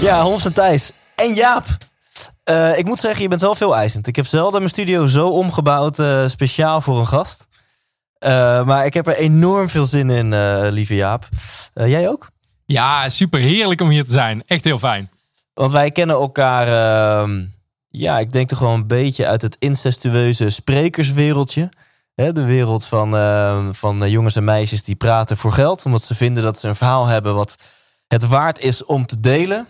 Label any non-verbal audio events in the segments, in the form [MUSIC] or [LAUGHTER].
Ja, Holmes en Thijs. En Jaap. Eh, ik moet zeggen, je bent wel veel eisend. Ik heb zelden mijn studio zo omgebouwd, eh, speciaal voor een gast. Eh, maar ik heb er enorm veel zin in, lieve Jaap. Jij ook? Ja, super heerlijk om hier te zijn. Echt heel fijn. Want wij kennen elkaar, ehm, ja, ik denk toch wel een beetje uit het incestueuze sprekerswereldje. Hè, de wereld van, ehm, van jongens en meisjes die praten voor geld. Omdat ze vinden dat ze een verhaal hebben wat het waard is om te delen.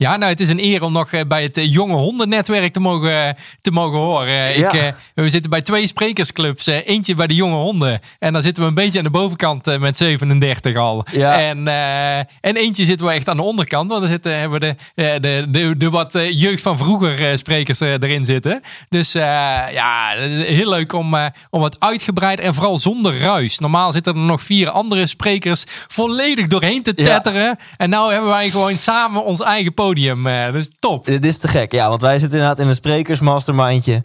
Ja, nou, het is een eer om nog eh, bij het eh, Jonge Hondennetwerk te mogen, te mogen horen. Eh, Ja. Ik, eh, we zitten bij twee sprekersclubs. eh, Eentje bij de Jonge Honden. En dan zitten we een beetje aan de bovenkant eh, met 37 al. Ja. En, eh, en eentje zitten we echt aan de onderkant. Want dan zitten, hebben we de, eh, de, de, de wat eh, jeugd van vroeger eh, sprekers eh, erin zitten. Dus eh, ja, heel leuk om, eh, om wat uitgebreid en vooral zonder ruis. Normaal zitten er nog vier andere sprekers volledig doorheen te Ja. tetteren. En nou hebben wij gewoon samen ons eigen podium. Eh, dus top. Dit is te gek, ja, want wij zitten inderdaad in een sprekersmastermindje.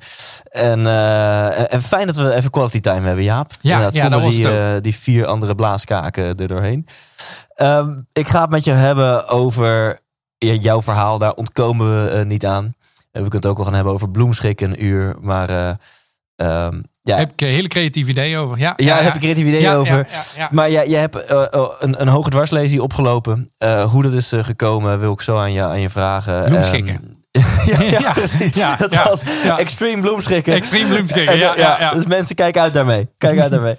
En, eh, en fijn dat we even quality time hebben, Jaap. Inderdaad, ja, zonder dat was die, het eh, die vier andere blaaskaken er doorheen. Ehm, ik ga het met je hebben over ja, jouw verhaal. Daar ontkomen we niet aan. We kunnen het ook wel gaan hebben over bloemschik een uur. Maar eh, ehm, ja, Daar heb ik een hele creatief idee over. Ja, ja, daar heb ik een creatief idee Ja, over. ja, ja, ja. Maar jij, jij hebt eh, eh, een, een hoge dwarslesie opgelopen. Eh, hoe dat is eh, gekomen, wil ik zo aan je, aan je vragen. Bloemschikken. [LAUGHS] Ehm, [LAUGHS] ja, ja, Ja, [LAUGHS] precies. ja, dat ja, was ja. extreme bloemschikken. Extreem bloemschikken, En, ja, eh, ja, ja. Dus mensen, kijk uit daarmee. Kijk uit daarmee.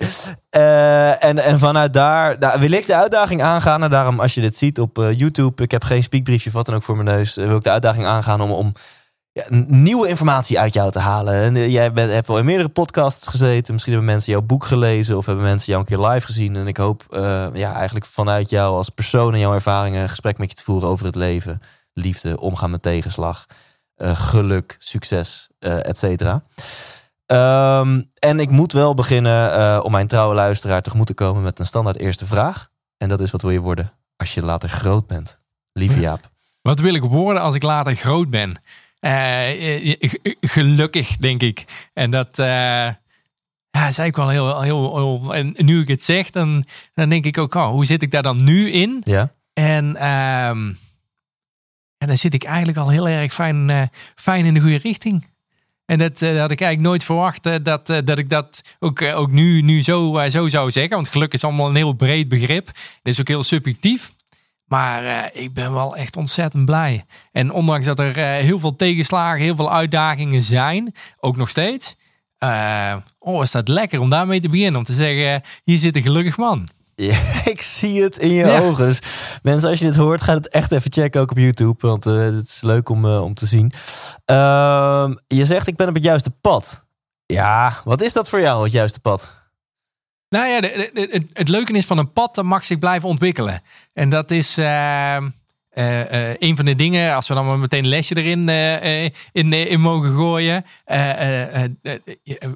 Eh, en, en vanuit daar nou, wil ik de uitdaging aangaan. En daarom, als je dit ziet op eh, YouTube, ik heb geen speakbriefje of wat dan ook voor mijn neus. eh, wil ik de uitdaging aangaan om, om ja, nieuwe informatie uit jou te halen. En, eh, jij bent, hebt wel in meerdere podcasts gezeten. Misschien hebben mensen jouw boek gelezen of hebben mensen jou een keer live gezien. En ik hoop eh, ja, eigenlijk vanuit jou als persoon en jouw ervaringen een gesprek met je te voeren over het leven, liefde, omgaan met tegenslag, eh, geluk, succes, eh et cetera. Ehm, en ik moet wel beginnen om mijn trouwe luisteraar tegemoet te komen met een standaard eerste vraag. En dat is: wat wil je worden als je later groot bent? Lieve [LAUGHS] Jaap. Wat wil ik worden als ik later groot ben? Eh, eh, g- gelukkig, denk ik. En dat eh, ja, is eigenlijk wel heel, heel, heel... En nu ik het zeg, dan, dan denk ik ook... Oh, hoe zit ik daar dan nu in? Ja? En, ehm, en dan zit ik eigenlijk al heel erg fijn, eh, fijn in de goede richting. En dat eh, had ik eigenlijk nooit verwacht eh, dat, eh, dat ik dat ook, eh, ook nu, nu zo, eh, zo zou zeggen. Want geluk is allemaal een heel breed begrip. Het is ook heel subjectief. Maar eh, ik ben wel echt ontzettend blij. En ondanks dat er eh, heel veel tegenslagen, heel veel uitdagingen zijn, ook nog steeds. eh, oh, is dat lekker om daarmee te beginnen. Om te zeggen, hier zit een gelukkig man. Ja, [LAUGHS] ik zie het in je Ja. ogen. Dus mensen, als je dit hoort, ga het echt even checken ook op YouTube. Want het is leuk om, om te zien. Ehm, je zegt, ik ben op het juiste pad. Ja, wat is dat voor jou, het juiste pad? Nou ja, het, leuke is van een pad, dat mag zich blijven ontwikkelen. En dat is eh, eh, eh, een van de dingen, als we dan maar meteen een lesje erin eh, in, in mogen gooien.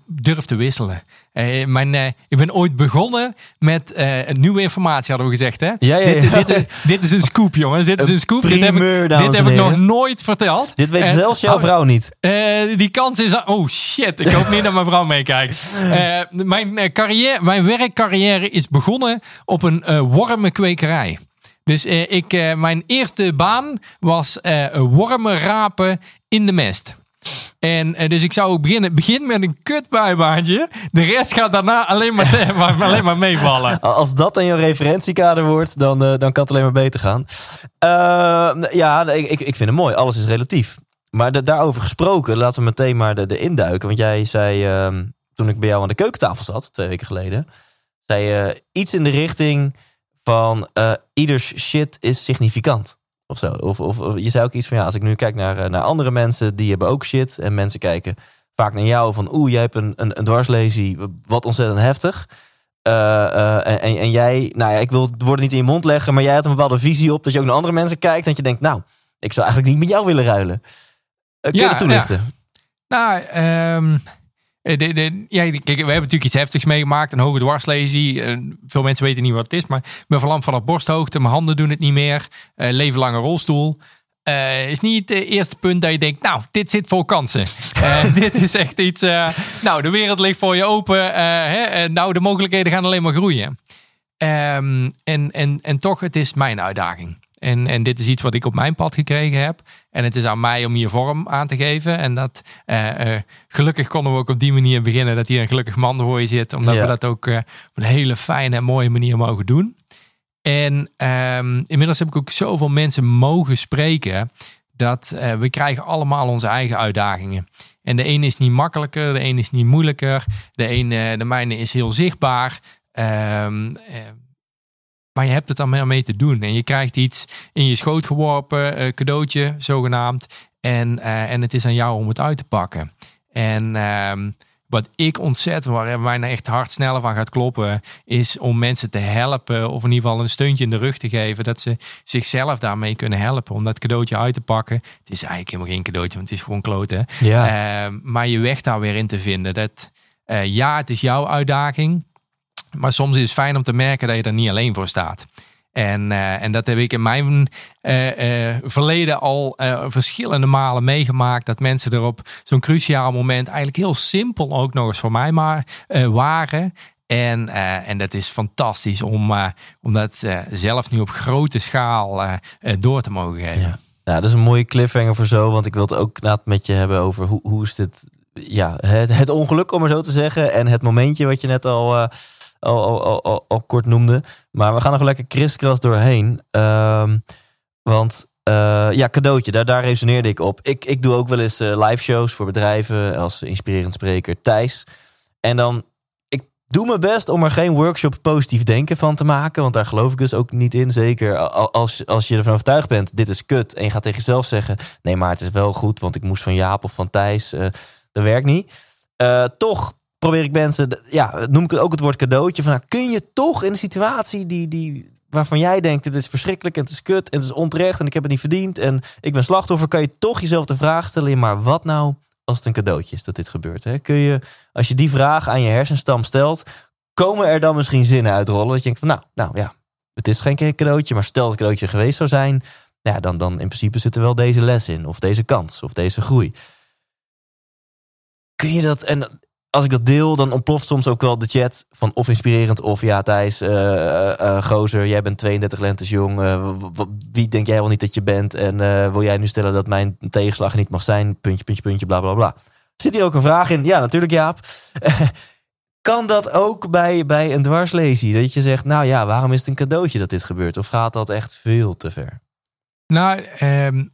durf te wisselen. Mijn, ik ben ooit begonnen met nieuwe informatie, hadden we gezegd. Hè? Ja, ja, Dit, ja. dit, is, dit is een scoop, jongens. Dit is een scoop. Dit heb ik, dit heb ik nog nooit verteld. Dit weet En- zelfs jouw Oh, vrouw niet. die kans is. Oh shit, ik hoop niet dat mijn vrouw meekijkt. [LAUGHS] Mijn, carrière, mijn werkcarrière is begonnen op een wormenkwekerij. Dus eh, ik, eh, mijn eerste baan was eh wormen rapen in de mest. En dus ik zou beginnen begin met een kutbijbaantje. De rest gaat daarna alleen maar, te- [LAUGHS] maar- alleen maar meevallen. Als dat dan jouw referentiekader wordt, dan, dan kan het alleen maar beter gaan. Eh, ja, ik, ik, vind het mooi. Alles is relatief. Maar da- daarover gesproken, laten we meteen maar de, de induiken. Want jij zei, ehm, toen ik bij jou aan de keukentafel zat, twee weken geleden, zei je iets in de richting van eh ieders shit is significant. Of zo. Of, of, of je zei ook iets van, ja, als ik nu kijk naar, eh, naar andere mensen, die hebben ook shit. En mensen kijken vaak naar jou van, oeh, jij hebt een, een, een dwarslesie, wat ontzettend heftig. eh, en, en, jij, nou ja, ik wil het woorden niet in je mond leggen, maar jij hebt een bepaalde visie op dat je ook naar andere mensen kijkt. Dat je denkt, nou, ik zou eigenlijk niet met jou willen ruilen. kun je ja, toelichten? Nou, um, de, ja, we hebben natuurlijk iets heftigs meegemaakt. Een hoge dwarslesie. veel mensen weten niet wat het is. Maar ik ben verlamd vanaf borsthoogte. Mijn handen doen het niet meer. Uh, leven rolstoel. Is niet het eerste punt dat je denkt, nou, dit zit vol kansen. [LAUGHS] Dit is echt iets, nou, de wereld ligt voor je open. Hè, nou, de mogelijkheden gaan alleen maar groeien. Um, en, en, en toch, het is mijn uitdaging. En, en dit is iets wat ik op mijn pad gekregen heb. En het is aan mij om hier vorm aan te geven. En dat gelukkig konden we ook op die manier beginnen. Dat hier een gelukkig man voor je zit. Omdat we dat ook op een hele fijne en mooie manier mogen doen. En um, inmiddels heb ik ook zoveel mensen mogen spreken dat we krijgen allemaal onze eigen uitdagingen. En de ene is niet makkelijker, de ene is niet moeilijker, de ene, de mijne is heel zichtbaar. Um, maar je hebt het dan mee te doen. En je krijgt iets in je schoot geworpen, uh, cadeautje zogenaamd. En, en het is aan jou om het uit te pakken. En um, wat ik ontzettend, waar mij nou echt hard sneller van gaat kloppen, is om mensen te helpen. Of in ieder geval een steuntje in de rug te geven. Dat ze zichzelf daarmee kunnen helpen. Om dat cadeautje uit te pakken. Het is eigenlijk helemaal geen cadeautje, want het is gewoon kloten. Ja. Uh, maar je weg daar weer in te vinden. Dat, uh, ja, het is jouw uitdaging. Maar soms is het fijn om te merken dat je er niet alleen voor staat. En, uh, en dat heb ik in mijn uh, uh, verleden al verschillende malen meegemaakt. Dat mensen er op zo'n cruciaal moment eigenlijk heel simpel ook nog eens voor mij maar waren. En, en dat is fantastisch om, om dat zelf nu op grote schaal door te mogen geven. Ja. dat is een mooie cliffhanger voor zo. Want ik wil het ook met je hebben over hoe, hoe is dit... Ja, het, het ongeluk om maar zo te zeggen. En het momentje wat je net al al, kort noemde. Maar we gaan nog lekker kriskras doorheen. Um, want uh, ja, cadeautje, daar, daar resoneerde ik op. Ik, ik doe ook wel eens uh, live shows voor bedrijven als inspirerend spreker Thijs. En dan, ik doe mijn best om er geen workshop positief denken van te maken. Want daar geloof ik dus ook niet in. Zeker als, als je ervan overtuigd bent, dit is kut. En je gaat tegen jezelf zeggen, nee maar het is wel goed. Want ik moest van Jaap of van Thijs. Uh, dat werkt niet. toch probeer ik mensen, ja, noem ik ook het woord cadeautje. Van, nou, kun je toch in een situatie die, die, waarvan jij denkt: het is verschrikkelijk en het is kut en het is onterecht en ik heb het niet verdiend en ik ben slachtoffer, kan je toch jezelf de vraag stellen: maar wat nou als het een cadeautje is dat dit gebeurt? Hè? Kun je, als je die vraag aan je hersenstam stelt, komen er dan misschien zinnen uitrollen? Dat je denkt: van, nou, nou ja, het is geen cadeautje, maar stel dat het cadeautje geweest zou zijn, ja, dan, dan in principe zit er wel deze les in, of deze kans, of deze groei. Kun je dat, en als ik dat deel, dan ontploft soms ook wel de chat van of inspirerend of ja, Thijs, uh, gozer, jij bent 32 lentes jong. wie denk jij wel niet dat je bent? En wil jij nu stellen dat mijn tegenslag niet mag zijn? Puntje, puntje, puntje, bla bla bla. Zit hier ook een vraag in? Ja, natuurlijk, Jaap. [LAUGHS] kan dat ook bij, bij een dwarslesie? Dat je zegt, nou ja, waarom is het een cadeautje dat dit gebeurt? Of gaat dat echt veel te ver? Nou, um,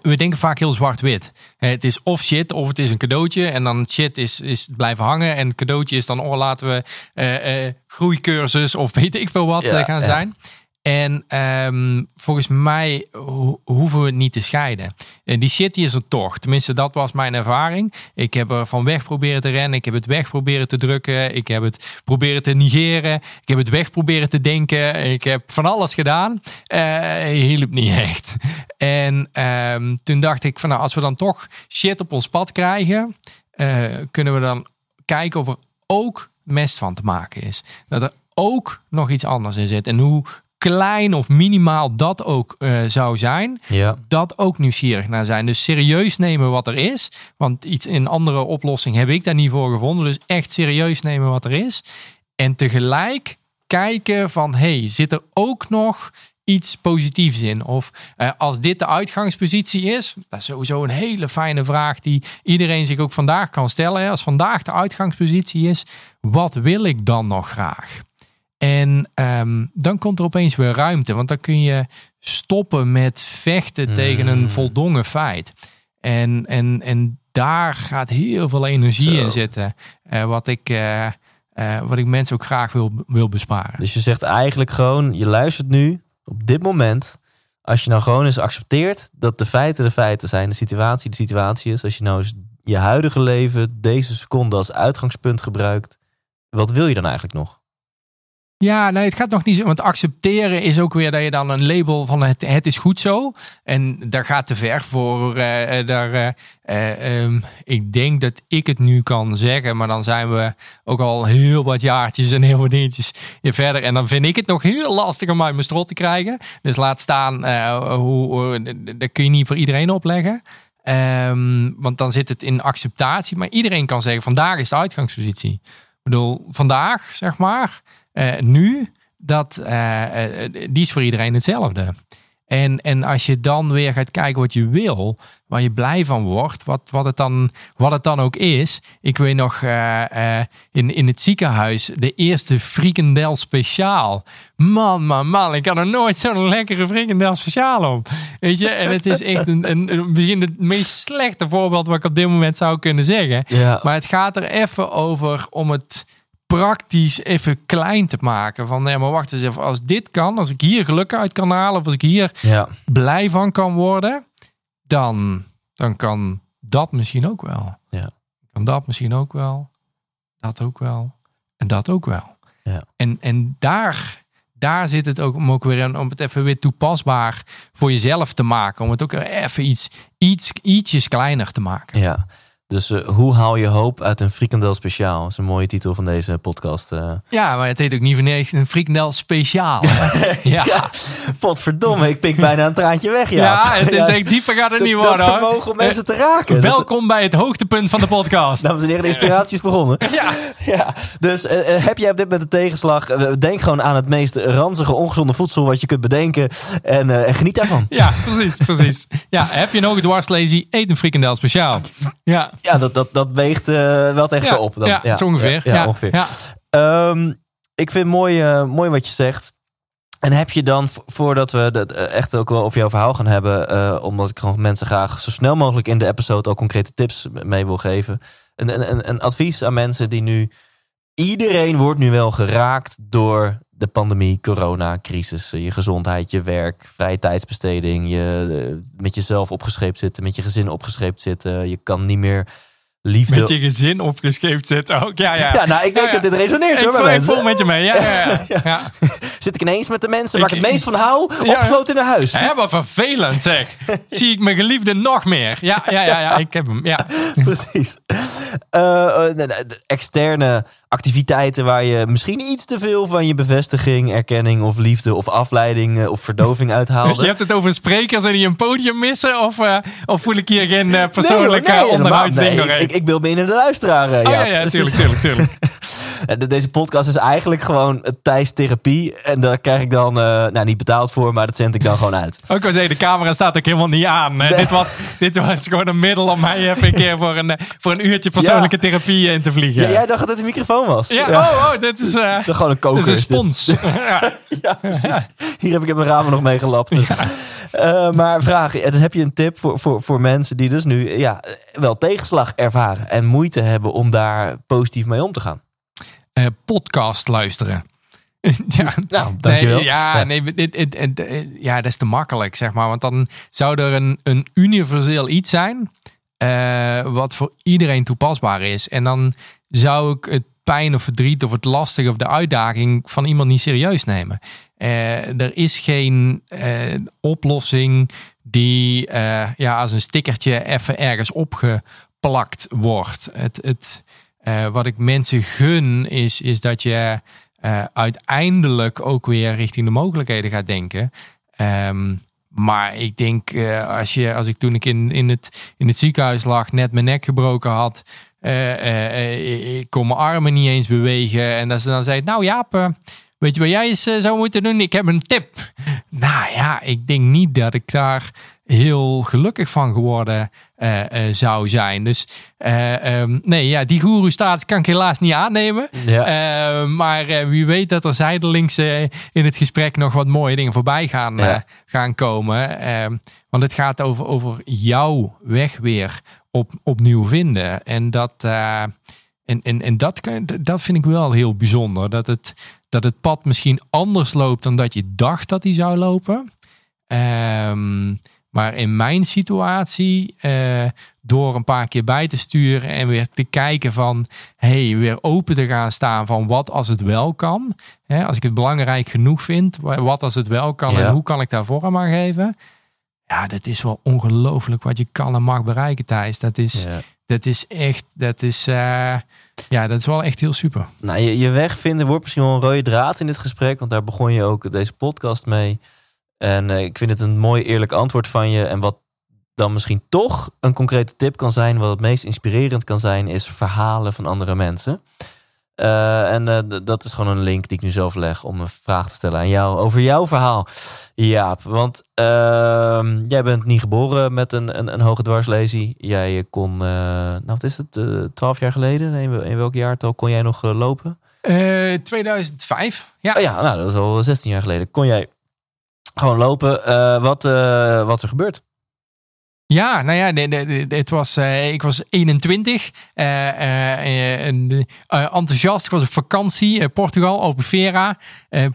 we denken vaak heel zwart-wit. Het is of shit of het is een cadeautje. En dan shit is, is blijven hangen. En cadeautje is dan, oh laten we uh, uh, groeicursus of weet ik veel wat ja, gaan zijn. En um, volgens mij ho hoeven we het niet te scheiden. En die shit is er toch. Tenminste, dat was mijn ervaring. Ik heb er van weg proberen te rennen. Ik heb het weg proberen te drukken. Ik heb het proberen te negeren. Ik heb het weg proberen te denken. Ik heb van alles gedaan. Uh, hielp niet echt. En um, toen dacht ik van nou, als we dan toch shit op ons pad krijgen, uh, kunnen we dan kijken of er ook mest van te maken is. Dat er ook nog iets anders in zit. En hoe klein of minimaal dat ook uh, zou zijn, ja. dat ook nieuwsgierig naar zijn. Dus serieus nemen wat er is. Want iets in andere oplossing heb ik daar niet voor gevonden. Dus echt serieus nemen wat er is. En tegelijk kijken van, hey, zit er ook nog iets positiefs in? Of uh, als dit de uitgangspositie is, dat is sowieso een hele fijne vraag die iedereen zich ook vandaag kan stellen. Als vandaag de uitgangspositie is, wat wil ik dan nog graag? En um, dan komt er opeens weer ruimte, want dan kun je stoppen met vechten tegen een hmm. voldongen feit. En, en, en daar gaat heel veel energie Zo. in zitten, uh, wat, ik, uh, uh, wat ik mensen ook graag wil, wil besparen. Dus je zegt eigenlijk gewoon, je luistert nu op dit moment, als je nou gewoon eens accepteert dat de feiten de feiten zijn, de situatie de situatie is, als je nou eens je huidige leven deze seconde als uitgangspunt gebruikt, wat wil je dan eigenlijk nog? Ja, nee, het gaat nog niet zo. Want accepteren is ook weer dat je dan een label van het, het is goed zo. En daar gaat te ver voor. eh, eh, daar, eh, eh, ehm, ik denk dat ik het nu kan zeggen, maar dan zijn we ook al heel wat jaartjes en heel wat dingetjes verder. En dan vind ik het nog heel lastig om uit mijn strot te krijgen. Dus laat staan, eh, hoe, dat kun je niet voor iedereen opleggen. Ehm, want dan zit het in acceptatie. Maar iedereen kan zeggen, vandaag is de uitgangspositie. Ik bedoel, vandaag, zeg maar, nu, dat, eh, eh, die is voor iedereen hetzelfde. En, en als je dan weer gaat kijken wat je wil, waar je blij van wordt, wat, wat, het, dan, wat het dan ook is. Ik weet nog eh, eh, in, in het ziekenhuis de eerste frikandel speciaal. Man, man, man, ik had er nooit zo'n lekkere frikandel speciaal op. Weet je, en het is echt een, een, het meest slechte voorbeeld wat ik op dit moment zou kunnen zeggen. Ja. Maar het gaat er even over om het praktisch even klein te maken. Van nee, maar wacht eens even. Als dit kan, als ik hier geluk uit kan halen, of als ik hier Ja. blij van kan worden, dan, dan kan dat misschien ook wel. Ja. Kan dat misschien ook wel. Dat ook wel. En dat ook wel. Ja. En, en daar, daar zit het ook om ook weer in, om het even weer toepasbaar voor jezelf te maken. Om het ook even iets, iets ietsjes kleiner te maken. Ja. Dus eh, hoe haal je hoop uit een frikandel speciaal? Dat is een mooie titel van deze podcast. eh. Ja, maar het heet ook niet voor niks een frikandel speciaal. [LAUGHS] ja. Ja, potverdomme, ik pik bijna een traantje weg. Ja, Ja, het is echt dieper gaat het niet worden dat hoor. vermogen om mensen te raken. Dat- Welkom bij het hoogtepunt van de podcast. Dames en heren, de inspiratie is begonnen. [LAUGHS] Ja. Ja, dus eh, eh, heb jij op dit moment een tegenslag? Eh, denk gewoon aan het meest ranzige, ongezonde voedsel wat je kunt bedenken. En, eh, en geniet daarvan. Ja, precies, precies. Ja, heb je een hoge dwarslesie, eet een frikandel speciaal. Ja, Ja, dat, dat, dat weegt eh, wel tegen ja, op. Dan. ja, zo ongeveer. Ja, ja, ongeveer. Ja. Ehm, ik vind mooi, eh, mooi wat je zegt. En heb je dan, vo- voordat we het eh, echt ook wel over jouw verhaal gaan hebben, omdat ik gewoon mensen graag zo snel mogelijk in de episode al concrete tips mee wil geven, een, een, een advies aan mensen die nu. Iedereen wordt nu wel geraakt door de pandemie, corona, crisis, eh, je gezondheid, je werk, vrije tijdsbesteding, je eh, met jezelf opgescheept zitten, met je gezin opgescheept zitten. Je kan niet meer liefde. Met je gezin opgescheept zitten ook. Ja, ja. [LAUGHS] Ja, nou, ik weet Ja, ja. dat dit resoneert Ik hoor voel, ik voel met je mee. Ja, ja, [LAUGHS] ja. ja. Zit ik ineens met de mensen waar ik Ik- het meest van hou, Ja. opgesloten in een huis. Hè, wat vervelend zeg. [LAUGHS] Zie ik mijn geliefde nog meer. Ja, ja, ja, ja ik heb hem. Ja. Precies. De externe activiteiten waar je misschien iets te veel van je bevestiging, erkenning of liefde of afleiding eh, of verdoving [LAUGHS] uithaalde. Je hebt het over sprekers en die een podium missen? Of, eh, of voel ik hier geen eh, Nee, hoor, persoonlijke nee, ik, ik, ik beeld me in in de luisteraar. Oh ja, Jaap. ja, [LAUGHS] Dus tuurlijk, tuurlijk, tuurlijk. [LAUGHS] Deze podcast is eigenlijk gewoon een Thijs therapie. En daar krijg ik dan, eh, nou niet betaald voor, maar dat zend ik dan gewoon uit. Ook al de camera staat ook helemaal niet aan. Nee. dit, was, dit was gewoon een middel om mij even een keer voor een, eh, voor een uurtje persoonlijke therapie in te vliegen. Ja, jij dacht dat het een microfoon was. Ja, oh, oh, dit is, eh gewoon een dit koker. is een is dit. spons. [LAUGHS] ja. Ja, precies. Hier heb ik in mijn ramen nog mee gelapt. Eh, maar vraag, dus heb je een tip voor, voor, voor mensen die dus nu ja, wel tegenslag ervaren en moeite hebben om daar positief mee om te gaan? Eh, podcast luisteren. [LAUGHS] ja, Nou, dankjewel. Nee, ja, nee, dit, dit, dit- dit- ja, dat is te makkelijk, zeg maar. Want dan zou er een, een universeel iets zijn. eh, wat voor iedereen toepasbaar is. En dan zou ik het pijn of verdriet of het lastige of de uitdaging van iemand niet serieus nemen. Eh, er is geen eh, oplossing die eh, ja, als een stickertje even ergens opgeplakt wordt. Het, het, eh, wat ik mensen gun is, is dat je eh, uiteindelijk ook weer richting de mogelijkheden gaat denken. Ehm, maar ik denk, eh, als, je, als ik toen ik in, in, het, in het ziekenhuis lag, net mijn nek gebroken had. ik kon mijn armen niet eens bewegen. En dat ze dan zei, nou Jaap, weet je wat jij eens zou moeten doen? Ik heb een tip. [LAUGHS] Nou ja, ik denk niet dat ik daar heel gelukkig van geworden eh, eh, zou zijn. Dus eh, ehm, nee, ja, die goeroe-status kan ik helaas niet aannemen. Ja. Maar wie weet dat er zijdelings in het gesprek nog wat mooie dingen voorbij gaan, Ja. gaan komen. Ehm, want het gaat over, over jouw weg weer op, opnieuw vinden. En dat, eh, en, en, en dat, dat vind ik wel heel bijzonder. Dat het, dat het pad misschien anders loopt dan dat je dacht dat hij zou lopen. Ehm, Maar in mijn situatie, eh, door een paar keer bij te sturen en weer te kijken van, hey, weer open te gaan staan van wat als het wel kan. Hè, als ik het belangrijk genoeg vind, wa- wat als het wel kan Ja. en hoe kan ik daar vorm aan geven. Ja, dat is wel ongelooflijk wat je kan en mag bereiken, Thijs. Dat is, Ja. dat is echt, dat is, eh, ja, dat is wel echt heel super. Nou, je, je weg vinden wordt misschien wel een rode draad in dit gesprek. Want daar begon je ook deze podcast mee. En eh, ik vind het een mooi eerlijk antwoord van je. En wat dan misschien toch een concrete tip kan zijn. Wat het meest inspirerend kan zijn. Is verhalen van andere mensen. Eh, en eh, dat is gewoon een link die ik nu zelf leg. Om een vraag te stellen aan jou. Over jouw verhaal. Jaap, want ehm, jij bent niet geboren met een, een, een hoge dwarslesie. Jij kon, nou wat is het, twaalf jaar geleden? In, wel- in welk jaartal kon jij nog lopen? Eh 2005, ja. Oh ja, nou, dat is al 16 jaar geleden. Kon jij gewoon lopen? Eh, wat, eh, wat er gebeurd? Ja, nou ja, de- het was, eh, ik was 21 eh, eh, eh, en, eh, enthousiast. Ik was op vakantie, eh, Portugal, Albufeira.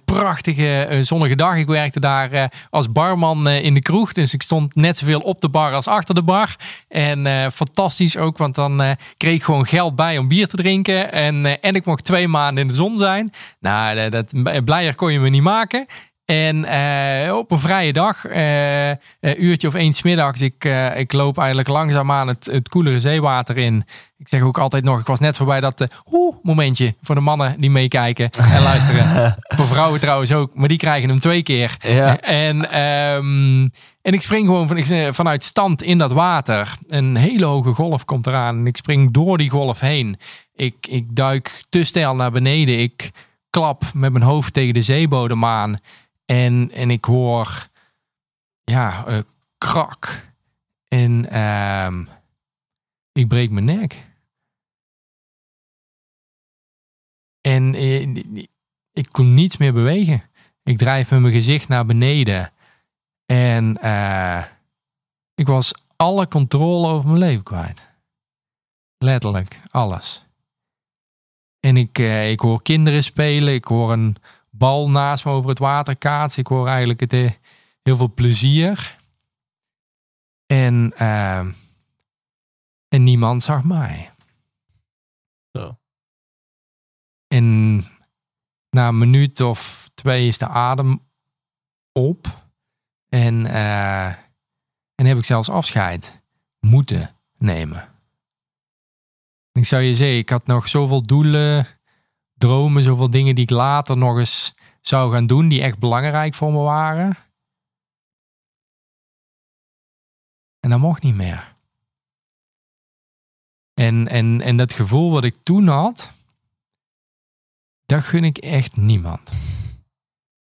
Prachtige zonnige dag. Ik werkte daar als barman in de kroeg. Dus ik stond net zoveel op de bar als achter de bar. En fantastisch ook, want dan kreeg ik gewoon geld bij om bier te drinken. En, en ik mocht twee maanden in de zon zijn. Nou, dat, blijer kon je me niet maken. En eh, op een vrije dag, eh, een uurtje of één 's middags, ik, eh, ik loop eigenlijk langzaamaan het, het koelere zeewater in. Ik zeg ook altijd nog, ik was net voorbij dat oeh, momentje voor de mannen die meekijken en [LAUGHS] luisteren. voor vrouwen trouwens ook, maar die krijgen hem twee keer. Ja. En, ehm, en ik spring gewoon van, ik, vanuit stand in dat water. Een hele hoge golf komt eraan en ik spring door die golf heen. Ik, ik duik te stijl naar beneden. Ik klap met mijn hoofd tegen de zeebodem aan. En, en ik hoor, ja, eh, krak. En ehm, ik breek mijn nek. En eh, ik kon niets meer bewegen. Ik drijf met mijn gezicht naar beneden. En eh, ik was alle controle over mijn leven kwijt. Letterlijk, alles. En ik, ik hoor kinderen spelen. Ik hoor een bal naast me over het water kaatsen. Ik hoor eigenlijk het, eh, heel veel plezier. En, eh, en niemand zag mij. Zo. En na een minuut of twee is de adem op. En, eh, en heb ik zelfs afscheid moeten nemen. En ik zou je zeggen, ik had nog zoveel doelen, dromen, zoveel dingen die ik later nog eens zou gaan doen, die echt belangrijk voor me waren. En dat mocht niet meer. En, en, en dat gevoel wat ik toen had, dat gun ik echt niemand.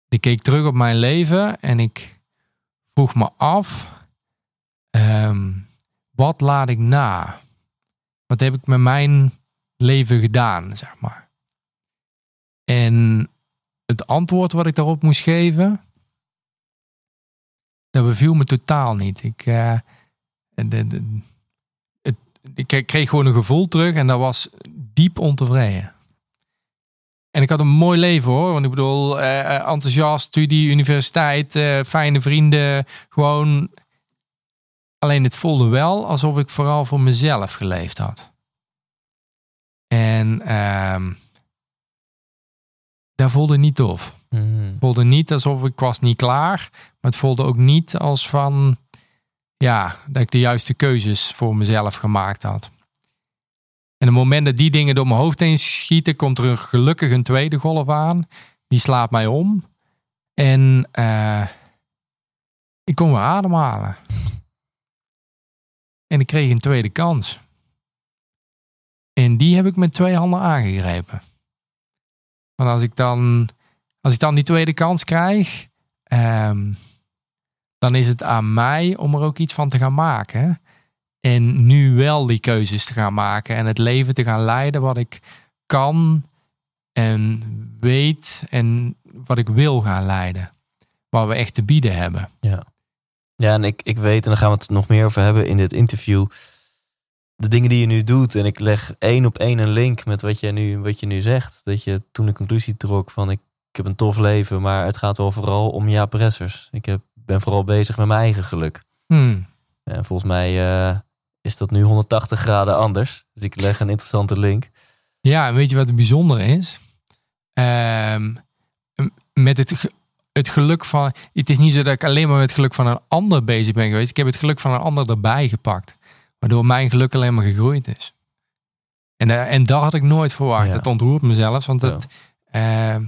Ik keek terug op mijn leven en ik vroeg me af, ehm, wat laat ik na? Wat heb ik met mijn leven gedaan, zeg maar? En het antwoord wat ik daarop moest geven, dat beviel me totaal niet. Ik, eh, de, het, ik kreeg gewoon een gevoel terug en dat was diep ontevreden. En ik had een mooi leven hoor. Want ik bedoel, eh, eh, enthousiast, studie, universiteit, fijne vrienden. Gewoon. Alleen het voelde wel alsof ik vooral voor mezelf geleefd had. En ehm dat voelde niet tof. Het voelde niet alsof ik was niet klaar. Maar het voelde ook niet als van... Ja, dat ik de juiste keuzes voor mezelf gemaakt had. En op het moment dat die dingen door mijn hoofd heen schieten... komt er een, gelukkig een tweede golf aan. Die slaat mij om. En eh, ik kon weer ademhalen. En ik kreeg een tweede kans. En die heb ik met twee handen aangegrepen. Want als ik dan, als ik dan die tweede kans krijg, ehm, dan is het aan mij om er ook iets van te gaan maken. En nu wel die keuzes te gaan maken en het leven te gaan leiden wat ik kan en weet en wat ik wil gaan leiden. Wat we echt te bieden hebben. Ja, en ik, ik weet, en daar gaan we het nog meer over hebben in dit interview. De dingen die je nu doet. En ik leg één op één een link met wat je nu, wat je nu zegt. Dat je toen de conclusie trok van ik, ik heb een tof leven, maar het gaat wel vooral om Jaap Ressers. Ik heb, ben vooral bezig met mijn eigen geluk. Hmm. En volgens mij eh, is dat nu 180 graden anders. Dus ik leg een interessante link. Ja, en weet je wat het bijzondere is? Ehm, met het, het geluk van. Het is niet zo dat ik alleen maar met het geluk van een ander bezig ben geweest. Ik heb het geluk van een ander erbij gepakt. Waardoor mijn geluk alleen maar gegroeid is. En, eh, en dat had ik nooit verwacht. Ja. Het ontroert me zelfs. Want het, ehm,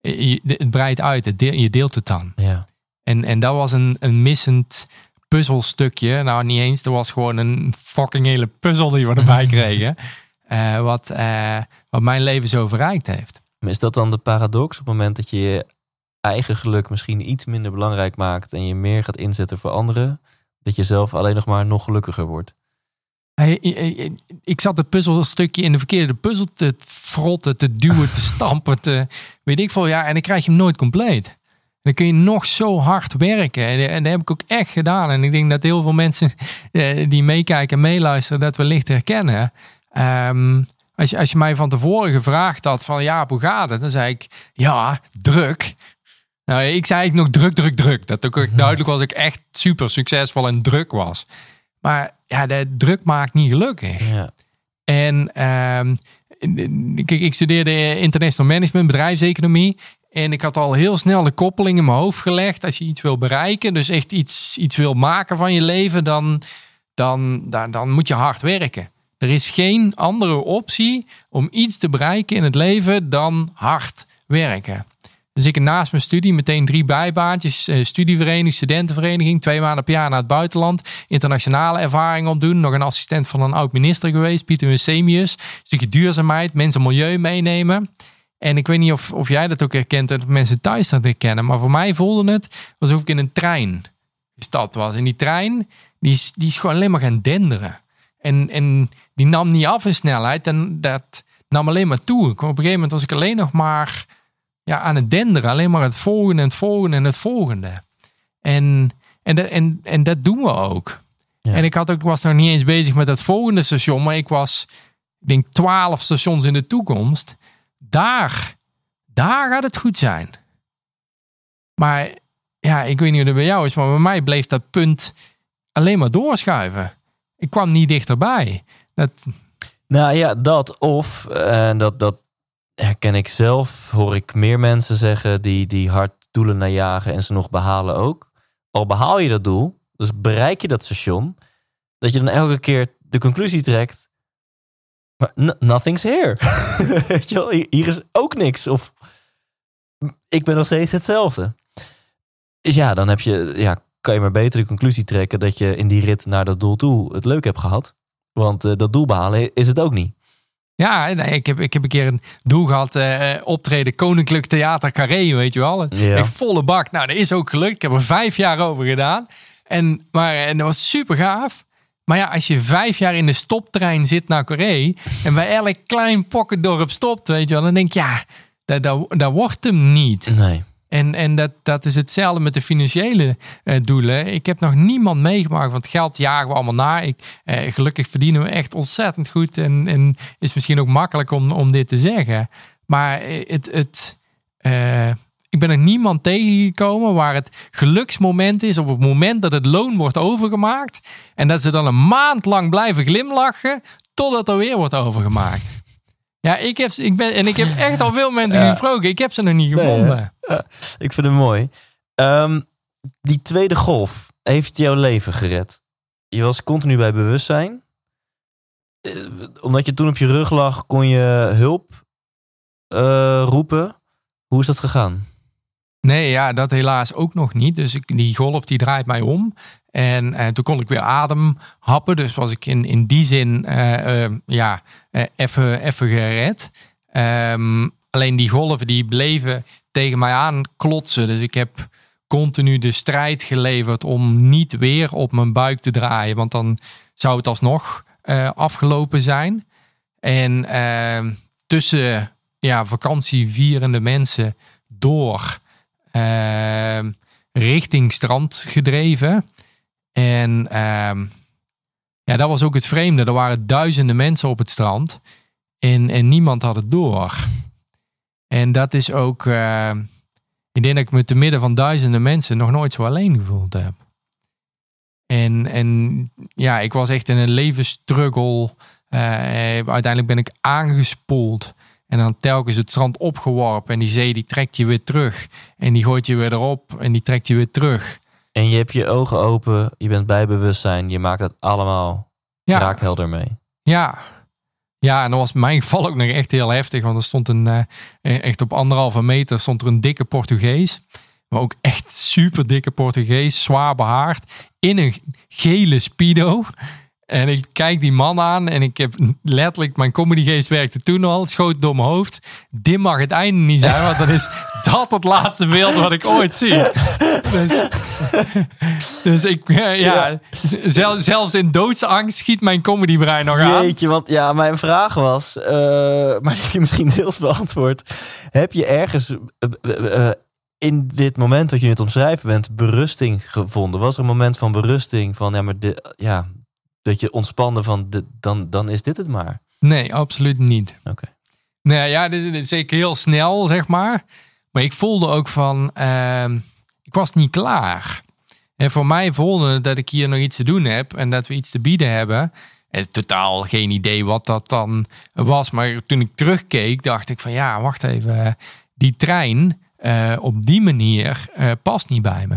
je- het breidt uit. Het deel- je deelt het dan. Ja. En, en dat was een, een missend puzzelstukje. Nou, niet eens. Er was gewoon een fucking hele puzzel die we erbij [LAUGHS] kregen. Eh, wat, eh, wat mijn leven zo verrijkt heeft. Maar is dat dan de paradox op het moment dat je je eigen geluk misschien iets minder belangrijk maakt en je meer gaat inzetten voor anderen, dat je zelf alleen nog maar nog gelukkiger wordt? Ik zat het puzzelstukje in de verkeerde puzzel te frotten, te duwen, te [LAUGHS] stampen, te weet ik veel. Ja, en dan krijg je hem nooit compleet. Dan kun je nog zo hard werken. En dat heb ik ook echt gedaan. En ik denk dat heel veel mensen [LAUGHS] eh, die meekijken en meeluisteren, dat wellicht herkennen. Ehm, als, je, als je mij van tevoren gevraagd had van ja, hoe gaat het? Dan zei ik ja, druk. Nou, ik zei ik nog druk, druk, druk. Dat ook echt duidelijk was ik echt super succesvol en druk was. Maar ja, de druk maakt niet gelukkig. Ja. En ehm, kijk, ik studeerde international management, bedrijfseconomie. En ik had al heel snel de koppeling in mijn hoofd gelegd. Als je iets wil bereiken, dus echt iets, iets wil maken van je leven, dan, dan, dan, dan moet je hard werken. Er is geen andere optie om iets te bereiken in het leven dan hard werken. Dus ik naast mijn studie meteen drie bijbaantjes. eh, Studievereniging, studentenvereniging. Twee maanden per jaar naar het buitenland. Internationale ervaring opdoen. Nog een assistent van een oud-minister geweest. Pieter Winsemius. stukje duurzaamheid. Mensen milieu meenemen. En ik weet niet of, of jij dat ook herkent. En of mensen thuis dat herkennen. Maar voor mij voelde het alsof ik in een trein gestapt was. En die trein, die is, die is gewoon alleen maar gaan denderen. En, en die nam niet af in snelheid. En dat nam alleen maar toe. Op een gegeven moment was ik alleen nog maar ja, aan het denderen. Alleen maar het volgende en het volgende en het volgende. En, en, dat- en, en dat doen we ook. Ja. En ik had ook, was nog niet eens bezig met het volgende station. Maar ik was, ik denk, twaalf stations in de toekomst. Daar, daar gaat het goed zijn. Maar ja, ik weet niet hoe het bij jou is. Maar bij mij bleef dat punt alleen maar doorschuiven. Ik kwam niet dichterbij. Dat, Nou ja, dat of, en dat, dat herken ik zelf, hoor ik meer mensen zeggen die, die hard doelen najagen en ze nog behalen ook. Al behaal je dat doel, dus bereik je dat station, dat je dan elke keer de conclusie trekt, maar nothing's here. [LAUGHS] Hier is ook niks. Of ik ben nog steeds hetzelfde. Dus ja, dan heb je, ja, kan je maar beter de conclusie trekken dat je in die rit naar dat doel toe het leuk hebt gehad. Want eh, dat doel behalen is het ook niet. Ja, nee, ik, heb, ik heb een keer een doel gehad. eh, optreden Koninklijk Theater Carré, weet je wel. Ja. Echt volle bak. Nou, dat is ook gelukt. Ik heb er vijf jaar over gedaan. En, maar, en dat was super gaaf. Maar ja, als je vijf jaar in de stoptrein zit naar Carré... en bij elk klein pocketdorp stopt, weet je wel... dan denk je, ja, dat, dat, dat wordt hem niet. Nee. En, en dat, dat is hetzelfde met de financiële eh, doelen. Ik heb nog niemand meegemaakt, want geld jagen we allemaal na. Ik, eh, gelukkig verdienen we echt ontzettend goed. En, en is misschien ook makkelijk om, om dit te zeggen. Maar eh, het, het, ik ben er niemand tegengekomen waar het geluksmoment is op het moment dat het loon wordt overgemaakt. En dat ze dan een maand lang blijven glimlachen totdat er weer wordt overgemaakt. Ja, ik heb, ik ben, en ik heb echt al veel mensen [LAUGHS] Ja. gesproken. Ik heb ze nog niet Nee, gevonden. Ik vind het mooi. Ehm, die tweede golf heeft jouw leven gered. Je was continu bij bewustzijn. Eh, omdat je toen op je rug lag, kon je hulp eh, roepen. Hoe is dat gegaan? Nee, ja, dat helaas ook nog niet. Dus ik, die golf die draait mij om. En eh, toen kon ik weer adem happen. Dus was ik in, in die zin eh, eh, ja, even even gered. Ehm, alleen die golven die bleven tegen mij aan klotsen. Dus ik heb continu de strijd geleverd om niet weer op mijn buik te draaien. Want dan zou het alsnog afgelopen zijn. En ehm, tussen ja, vakantievierende mensen door ehm, richting strand gedreven. En ehm, ja, dat was ook het vreemde. Er waren duizenden mensen op het strand. En, en niemand had het door. En dat is ook. ehm, ik denk dat ik me te midden van duizenden mensen nog nooit zo alleen gevoeld heb. En, en ja, ik was echt in een levensstruggle. Uh, uiteindelijk ben ik aangespoeld. En dan telkens het strand opgeworpen. En die zee die trekt je weer terug. En die gooit je weer erop. En die trekt je weer terug. En je hebt je ogen open. Je bent bij bewustzijn. Je maakt het allemaal ja. raakhelder mee. Ja. Ja, en dat was in mijn geval ook nog echt heel heftig. Want er stond een, uh, echt op anderhalve meter stond er een dikke Portugees. Maar ook echt super dikke Portugees. Zwaar behaard. In een gele speedo. En ik kijk die man aan en ik heb letterlijk, mijn comedygeest werkte toen al, het schoot door mijn hoofd. Dit mag het einde niet zijn, want dan is dat het laatste beeld wat ik ooit zie. Dus, dus ik, ja, Zelf, zelfs in doodsangst schiet mijn comedybrein nog aan. Jeetje, want ja, mijn vraag was, uh, maar die heb je misschien deels beantwoord. Heb je ergens uh, uh, in dit moment dat je het omschrijven bent, berusting gevonden? Was er een moment van berusting van, ja, maar dit, ja, dat je ontspannen van, de, dan, dan is dit het maar? Nee, absoluut niet. Oké. Nee, ja, dit, is zeker heel snel, zeg maar. Maar ik voelde ook van, uh, ik was niet klaar. En voor mij voelde dat ik hier nog iets te doen heb en dat we iets te bieden hebben. En totaal geen idee wat dat dan was. Maar toen ik terugkeek, dacht ik van ja, wacht even. Die trein uh, op die manier uh, past niet bij me.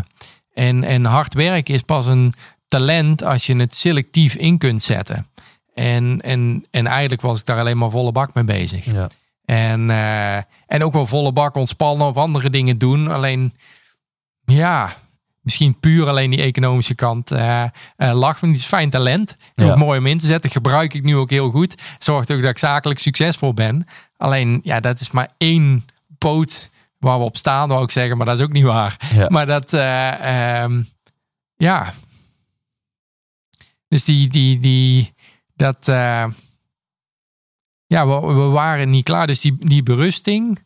En, en hard werken is pas een talent als je het selectief in kunt zetten. En, en, en eigenlijk was ik daar alleen maar volle bak mee bezig. Ja. En, uh, en ook wel volle bak ontspannen of andere dingen doen. Alleen, ja, misschien puur alleen die economische kant uh, uh, lag. Het is fijn talent. Ja. Ook mooi om in te zetten. Gebruik ik nu ook heel goed. Zorgt ook dat ik zakelijk succesvol ben. Alleen, ja, dat is maar één poot waar we op staan, wou ik zeggen. Maar dat is ook niet waar. Ja. Maar dat, um, ja. Dus die, die, die, dat, uh, ja, we, we, waren niet klaar. Dus die, die berusting,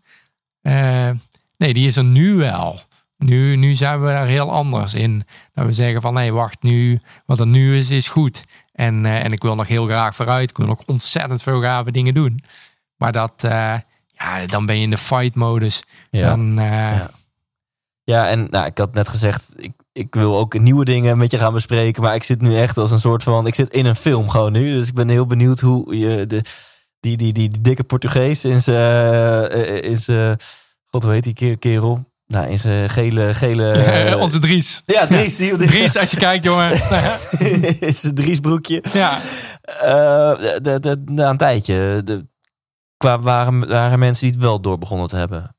uh, nee, die is er nu wel. Nu, nu zijn we daar heel anders in. Dat we zeggen van, nee, wacht, nu, wat er nu is, is goed. En, uh, en ik wil nog heel graag vooruit. Ik wil nog ontzettend veel gave dingen doen. Maar dat, ja, dan ben je in de fight-modus. Ja. Dan, ja. Ja, en nou, ik had net gezegd, ik, ik wil ook nieuwe dingen met je gaan bespreken. Maar ik zit nu echt als een soort van. Ik zit in een film gewoon nu. Dus ik ben heel benieuwd hoe je de, die, die, die, die dikke Portugees in zijn. in zijn God, hoe heet die kerel? Nou, in zijn gele. gele [LAUGHS] Onze Dries. Ja, Dries. Die, die, Dries, als je kijkt, jongen. [LAUGHS] in zijn Dries broekje. Ja. Uh, de, de, de, na een tijdje. De, qua waren, waren mensen die het wel door begonnen te hebben.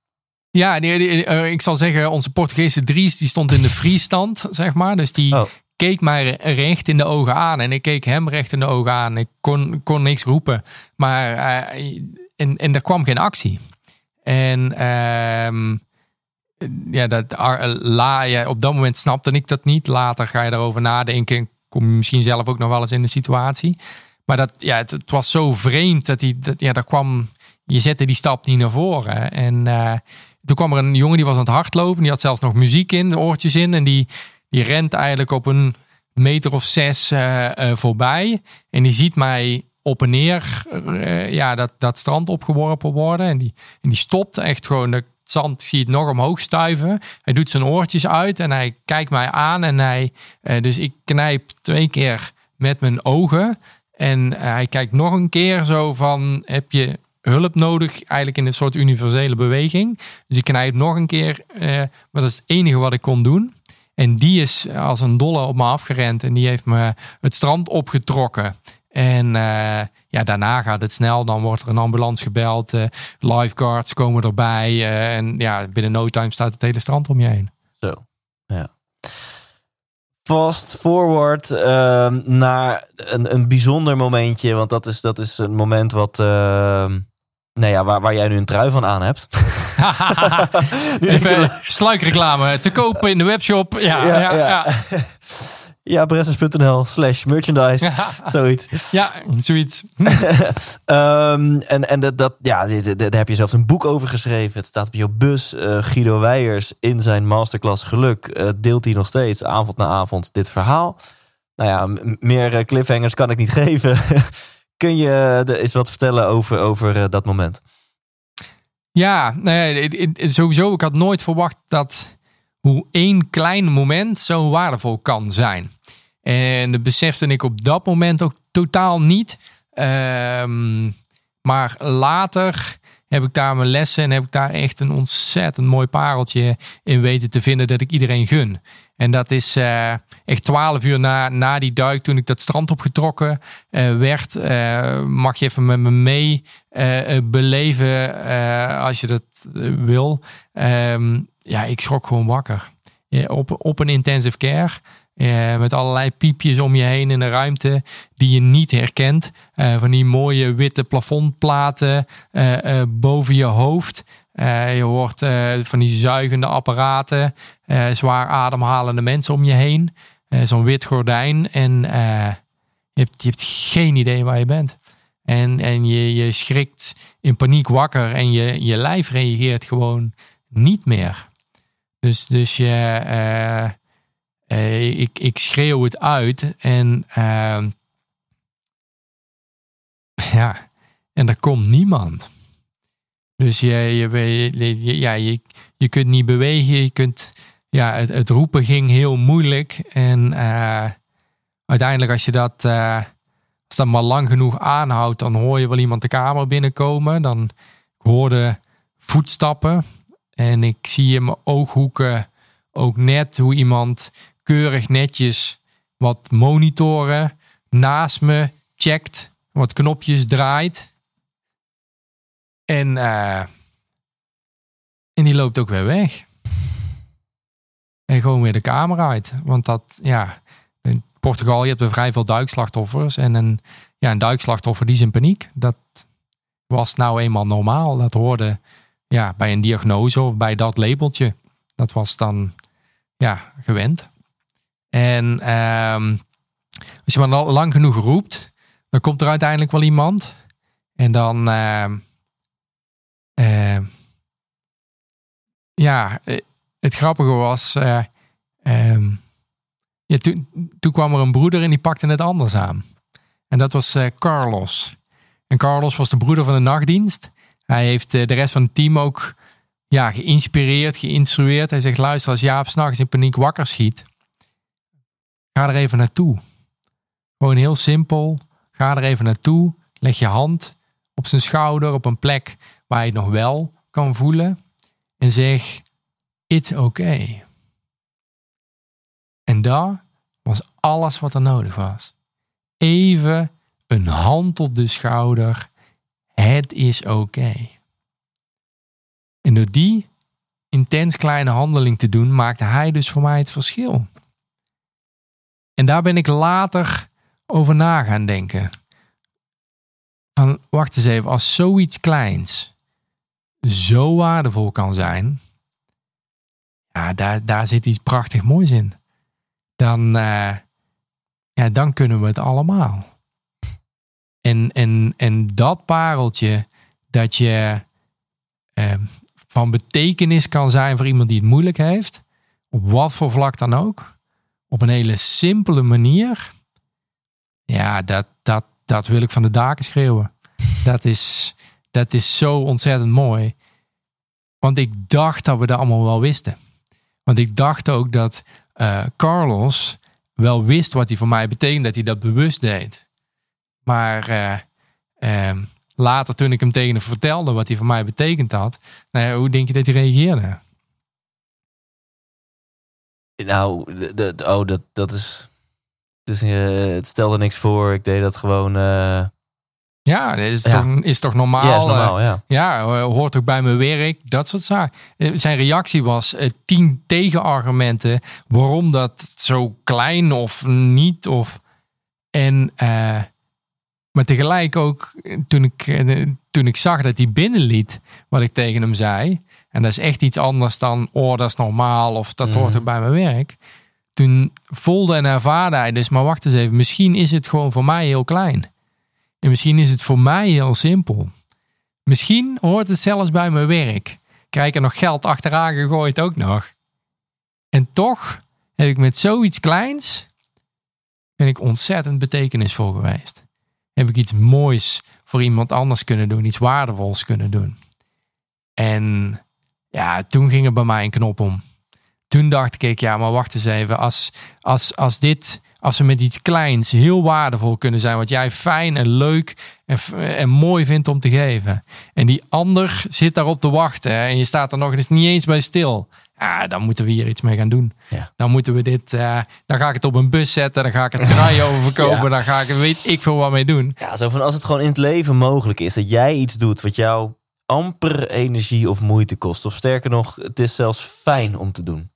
Ja, die, die, uh, ik zal zeggen, onze Portugese Dries die stond in de vriestand, zeg maar. Dus die oh. keek mij recht in de ogen aan. En ik keek hem recht in de ogen aan. Ik kon, kon niks roepen. Maar uh, en, en er kwam geen actie. En uh, ja, dat, la, ja, op dat moment snapte ik dat niet. Later ga je erover nadenken. Kom je misschien zelf ook nog wel eens in de situatie. Maar dat, ja, het, het was zo vreemd dat hij, dat, ja, daar kwam, je zette die stap niet naar voren. En uh, toen kwam er een jongen die was aan het hardlopen. Die had zelfs nog muziek in, oortjes in. En die, die rent eigenlijk op een meter of zes uh, uh, voorbij. En die ziet mij op en neer uh, ja, dat, dat strand opgeworpen worden. En die, en die stopt echt gewoon. De zand zie het nog omhoog stuiven. Hij doet zijn oortjes uit en hij kijkt mij aan. En hij, dus ik knijp twee keer met mijn ogen. En hij kijkt nog een keer zo van, heb je hulp nodig, eigenlijk in een soort universele beweging. Dus ik knijp nog een keer, uh, maar dat is het enige wat ik kon doen. En die is als een dolle op me afgerend en die heeft me het strand opgetrokken. En uh, ja, daarna gaat het snel. Dan wordt er een ambulance gebeld. Uh, lifeguards komen erbij. Uh, en ja, binnen no time staat het hele strand om je heen. Zo, ja. Fast forward uh, naar een, een bijzonder momentje. Want dat is, dat is een moment wat. Nou ja, waar, waar jij nu een trui van aan hebt. [LAUGHS] Even sluikreclame. Te kopen in de webshop. Ja, ja, ja. ja. ja [LAUGHS] Bressers.nl slash merchandise. Ja. Zoiets. Ja, zoiets. um, [LAUGHS] en en dat, dat, ja, daar heb je zelfs een boek over geschreven. Het staat op je bus. Uh, Guido Weijers in zijn masterclass Geluk uh, deelt hij nog steeds avond na avond dit verhaal. Nou ja, meer cliffhangers kan ik niet geven. Kun je eens wat vertellen over, over uh, dat moment? Ja, nee, sowieso. Ik had nooit verwacht dat hoe één klein moment zo waardevol kan zijn. En dat besefte ik op dat moment ook totaal niet. Ehm, maar later heb ik daar mijn lessen en heb ik daar echt een ontzettend mooi pareltje in weten te vinden dat ik iedereen gun. En dat is uh, echt twaalf uur na, na die duik, toen ik dat strand opgetrokken uh, werd. Uh, mag je even met me mee beleven als je dat wil. Um, ja, ik schrok gewoon wakker. op, op een intensive care. Met allerlei piepjes om je heen in de ruimte die je niet herkent. Van die mooie witte plafondplaten boven je hoofd. Je hoort van die zuigende apparaten, zwaar ademhalende mensen om je heen. Zo'n wit gordijn en je, hebt, je hebt geen idee waar je bent. En, en je, je schrikt in paniek wakker en je, je lijf reageert gewoon niet meer. Dus, dus je ik, ik schreeuw het uit en uh, [LAUGHS] ja, en er komt niemand. Dus je, je, ja, je, je kunt niet bewegen, je kunt, ja, het, het roepen ging heel moeilijk. En uh, uiteindelijk als je dat, uh, als dat maar lang genoeg aanhoudt, dan hoor je wel iemand de kamer binnenkomen. Dan ik hoorde voetstappen en ik zie in mijn ooghoeken ook net hoe iemand keurig netjes wat monitoren naast me checkt, wat knopjes draait. En, uh, en die loopt ook weer weg. En gewoon weer de kamer uit. Want dat, ja, in Portugal, je hebt er vrij veel duikslachtoffers. En een, ja, een duikslachtoffer die is in paniek. Dat was nou eenmaal normaal. Dat hoorde ja, bij een diagnose of bij dat labeltje. Dat was dan ja, gewend. En um, als je maar lang genoeg roept, dan komt er uiteindelijk wel iemand. En dan, uh, uh, ja, eh, het grappige was, uh, um, ja, toen, toen kwam er een broeder en die pakte het anders aan. En dat was Carlos. En Carlos was de broeder van de nachtdienst. Hij heeft de rest van het team ook ja, geïnspireerd, geïnstrueerd. Hij zegt, luister, als Jaap s'nachts in paniek wakker schiet, Ga er even naartoe. Gewoon heel simpel. Ga er even naartoe. Leg je hand op zijn schouder op een plek waar je het nog wel kan voelen. En zeg: It's okay. En daar was alles wat er nodig was. Even een hand op de schouder. Het is oké. En door die intens kleine handeling te doen, maakte hij dus voor mij het verschil. En daar ben ik later over na gaan denken. Wacht eens even, als zoiets kleins zo waardevol kan zijn, ja, daar, daar zit iets prachtig moois in. Dan, uh, ja, dan kunnen we het allemaal. En, en, en dat pareltje, dat je uh, van betekenis kan zijn voor iemand die het moeilijk heeft, op wat voor vlak dan ook op een hele simpele manier. Ja, dat, dat, dat wil ik van de daken schreeuwen. Dat is, dat is zo ontzettend mooi. Want ik dacht dat we dat allemaal wel wisten. Want ik dacht ook dat uh, Carlos wel wist wat hij voor mij betekende, dat hij dat bewust deed. Maar uh, uh, later, toen ik hem tegen hem vertelde wat hij voor mij betekend had, nou hoe denk je dat hij reageerde? Nou, oh, dat, dat is. Dus, het stelde niks voor. Ik deed dat gewoon. Ja, dat is, Toch, is toch normaal? Ja, is normaal, ja. ja, hoort ook bij mijn werk. Dat soort zaken. Zijn reactie was tien tegenargumenten waarom dat zo klein of niet. Of, en, uh, maar tegelijk ook, toen ik, toen ik zag dat hij binnenliet wat ik tegen hem zei. En dat is echt iets anders dan, oh, dat is normaal of dat hoort ook bij mijn werk. Toen voelde en ervaarde hij dus, maar wacht eens even, misschien is het gewoon voor mij heel klein. En misschien is het voor mij heel simpel. Misschien hoort het zelfs bij mijn werk. Krijg er nog geld achteraan gegooid ook nog. En toch heb ik met zoiets kleins, ben ik ontzettend betekenisvol geweest. Heb ik iets moois voor iemand anders kunnen doen, iets waardevols kunnen doen. En ja, toen ging er bij mij een knop om. Toen dacht ik, ja, maar wacht eens even. Als, als, als dit Als we met iets kleins heel waardevol kunnen zijn. Wat jij fijn en leuk en, en mooi vindt om te geven. En die ander zit daarop te wachten. hè, En je staat er nog eens niet eens bij stil. Ja, dan moeten we hier iets mee gaan doen. Ja. Dan moeten we dit. eh, dan ga ik het op een bus zetten. Dan ga ik het draaien [LAUGHS] over verkopen. Ja. Dan ga ik weet ik veel wat mee doen. Ja, zo van als het gewoon in het leven mogelijk is dat jij iets doet wat jou amper energie of moeite kost. Of sterker nog, het is zelfs fijn om te doen.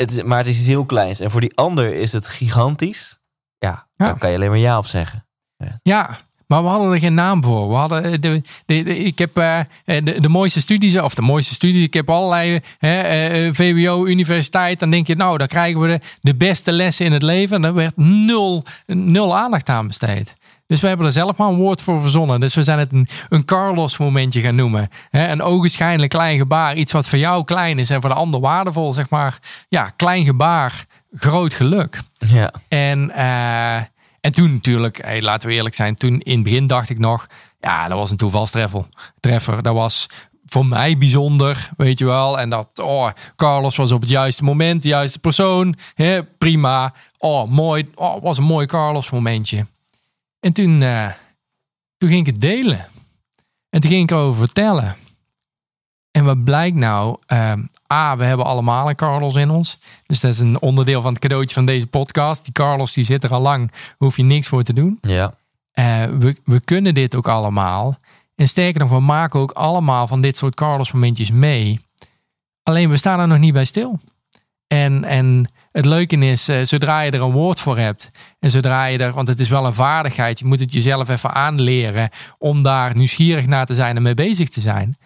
Het is, maar het is iets heel kleins. En voor die ander is het gigantisch. Ja, Ja. dan kan je alleen maar ja op zeggen. Ja, maar we hadden er geen naam voor. We hadden eh, de, de, de- ik heb eh, de, de mooiste studies, of de mooiste studies. Ik heb allerlei eh, VWO, universiteit. Dan denk je, nou, dan krijgen we de, de beste lessen in het leven. En daar werd nul, nul aandacht aan besteed. Dus we hebben er zelf maar een woord voor verzonnen. Dus we zijn het een, een Carlos-momentje gaan noemen. Een ogenschijnlijk klein gebaar. Iets wat voor jou klein is en voor de ander waardevol. Zeg maar, ja, klein gebaar, groot geluk. Ja, En, eh, en toen natuurlijk, hey, laten we eerlijk zijn, toen in het begin dacht ik nog, ja, dat was een toevalstreffer. Treffer. Dat was voor mij bijzonder, weet je wel. En dat, oh, Carlos was op het juiste moment, de juiste persoon. Hè, prima. Oh, mooi. Oh, was een mooi Carlos momentje. En toen, eh, toen ging ik het delen. En toen ging ik erover vertellen. En wat blijkt nou? Ehm, A, we hebben allemaal een Carlos in ons. Dus dat is een onderdeel van het cadeautje van deze podcast. Die Carlos die zit er al lang. Daar hoef je niks voor te doen. ja. Eh, we, we kunnen dit ook allemaal. En sterker nog, we maken ook allemaal van dit soort Carlos momentjes mee. Alleen we staan er nog niet bij stil. En, en het leuke is, eh, zodra je er een woord voor hebt. En zodra je er, want het is wel een vaardigheid. Je moet het jezelf even aanleren. Om daar nieuwsgierig naar te zijn en mee bezig te zijn.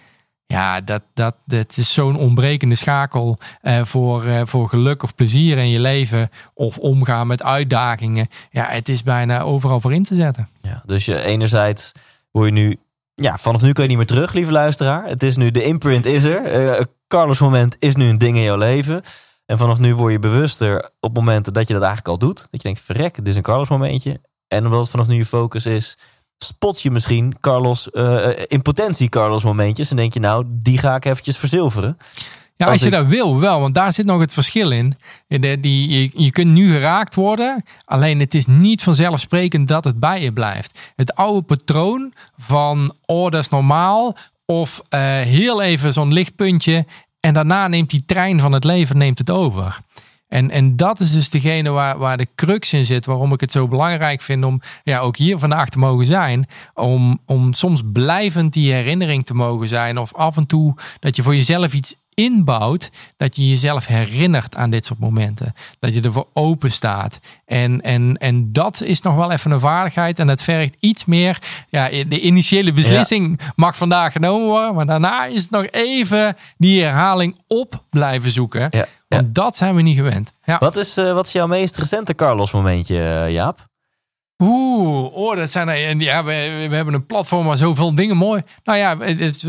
Ja, dat, dat, dat is zo'n ontbrekende schakel eh, voor, eh, voor geluk of plezier in je leven. Of omgaan met uitdagingen. Ja, het is bijna overal voor in te zetten. ja. Dus je, enerzijds word je nu... Ja, vanaf nu kun je niet meer terug, lieve luisteraar. Het is nu, de imprint is er. Carlos moment is nu een ding in jouw leven. En vanaf nu word je bewuster op momenten dat je dat eigenlijk al doet. Dat je denkt, verrek, dit is een Carlos momentje. En omdat het vanaf nu je focus is, spot je misschien Carlos, eh, in potentie Carlos momentjes. En denk je, nou, die ga ik eventjes verzilveren. Ja, Als je dat wil, wel. Want daar zit nog het verschil in. De- die, je, je kunt nu geraakt worden. Alleen het is niet vanzelfsprekend dat het bij je blijft. Het oude patroon van, oh, dat is normaal. Of eh, heel even zo'n lichtpuntje. En daarna neemt die trein van het leven neemt het over. En, en dat is dus degene waar, waar de crux in zit. Waarom ik het zo belangrijk vind om ja, ook hier vandaag te mogen zijn. Om, om soms blijvend die herinnering te mogen zijn. Of af en toe dat je voor jezelf iets inbouwt. Dat je jezelf herinnert aan dit soort momenten. Dat je ervoor open staat. En, en, en dat is nog wel even een vaardigheid. En dat vergt iets meer. Ja, de initiële beslissing mag vandaag genomen worden. Maar daarna is het nog even die herhaling op blijven zoeken. Ja, ja. Want dat zijn we niet gewend. Ja. Wat is, eh, wat is jouw meest recente Carlos momentje, eh, Jaap? Oeh, oh, dat zijn er. en Ja, we, we hebben een platform waar zoveel dingen mooi. Nou ja, het, is,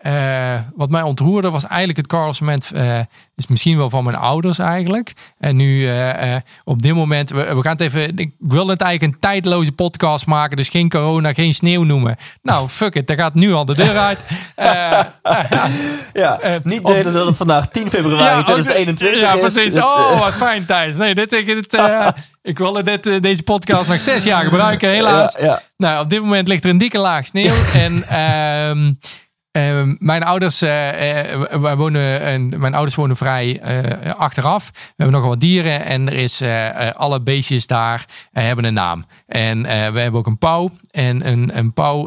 eh, wat mij ontroerde was eigenlijk het Carlos moment. eh, is misschien wel van mijn ouders eigenlijk. En nu eh, op dit moment, we, we gaan het even. Ik wil het eigenlijk een tijdloze podcast maken. Dus geen corona, geen sneeuw noemen. Nou, fuck it, daar gaat nu al de deur uit. [LAUGHS] Ja, niet delen dat het vandaag 10 februari ook- 2021 ja, is. precies. Het, oh, wat fijn, Thijs. Nee, dit, dit, dit, [LAUGHS] ik wilde dit, deze podcast nog zes jaar gebruiken, helaas. Ja, ja. Nou, op dit moment ligt er een dikke laag sneeuw. [LAUGHS] en ehm, mijn ouders, eh, eh, wij wonen, en mijn ouders wonen vrij eh, achteraf. We hebben nogal wat dieren en er is alle beestjes daar hebben een naam. En we hebben ook een pauw. En een, een pauw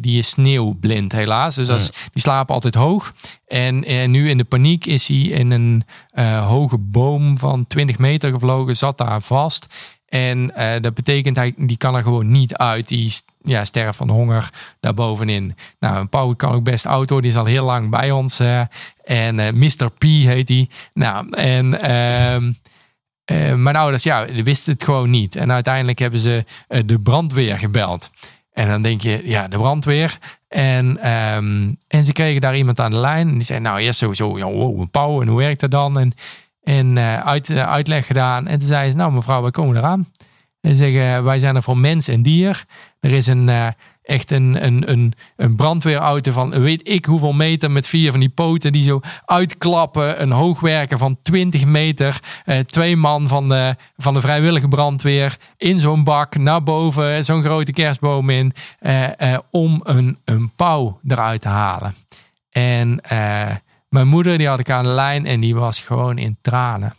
die is sneeuwblind helaas. Dus is- die slapen altijd hoog. En eh, nu in de paniek is hij in een hoge boom van 20 meter gevlogen, zat daar vast. En eh, dat betekent, hij, die kan er gewoon niet uit. Die ja, sterft van honger daarbovenin. Nou, een pauw kan ook best worden. Die is al heel lang bij ons. en eh, Mr. P heet hij. Nou, en ehm, eh, mijn ouders, ja, wisten het gewoon niet. En uiteindelijk hebben ze de brandweer gebeld. En dan denk je, ja, de brandweer. En, ehm, en ze kregen daar iemand aan de lijn. En die zei, nou, eerst sowieso, ja, wow, een pauw. En hoe werkt dat dan? En, en eh, uit, eh, uitleg gedaan. En toen zei ze, nou mevrouw, wij komen eraan. En ze zeggen, wij zijn er voor mens en dier. Er is een, eh, echt een, een, een, brandweerauto van weet ik hoeveel meter met vier van die poten die zo uitklappen. Een hoogwerker van 20 meter. Twee man van de, van de vrijwillige brandweer in zo'n bak naar boven. Zo'n grote kerstboom in. om een, een pauw eruit te halen. En mijn moeder die had ik aan de lijn en die was gewoon in tranen.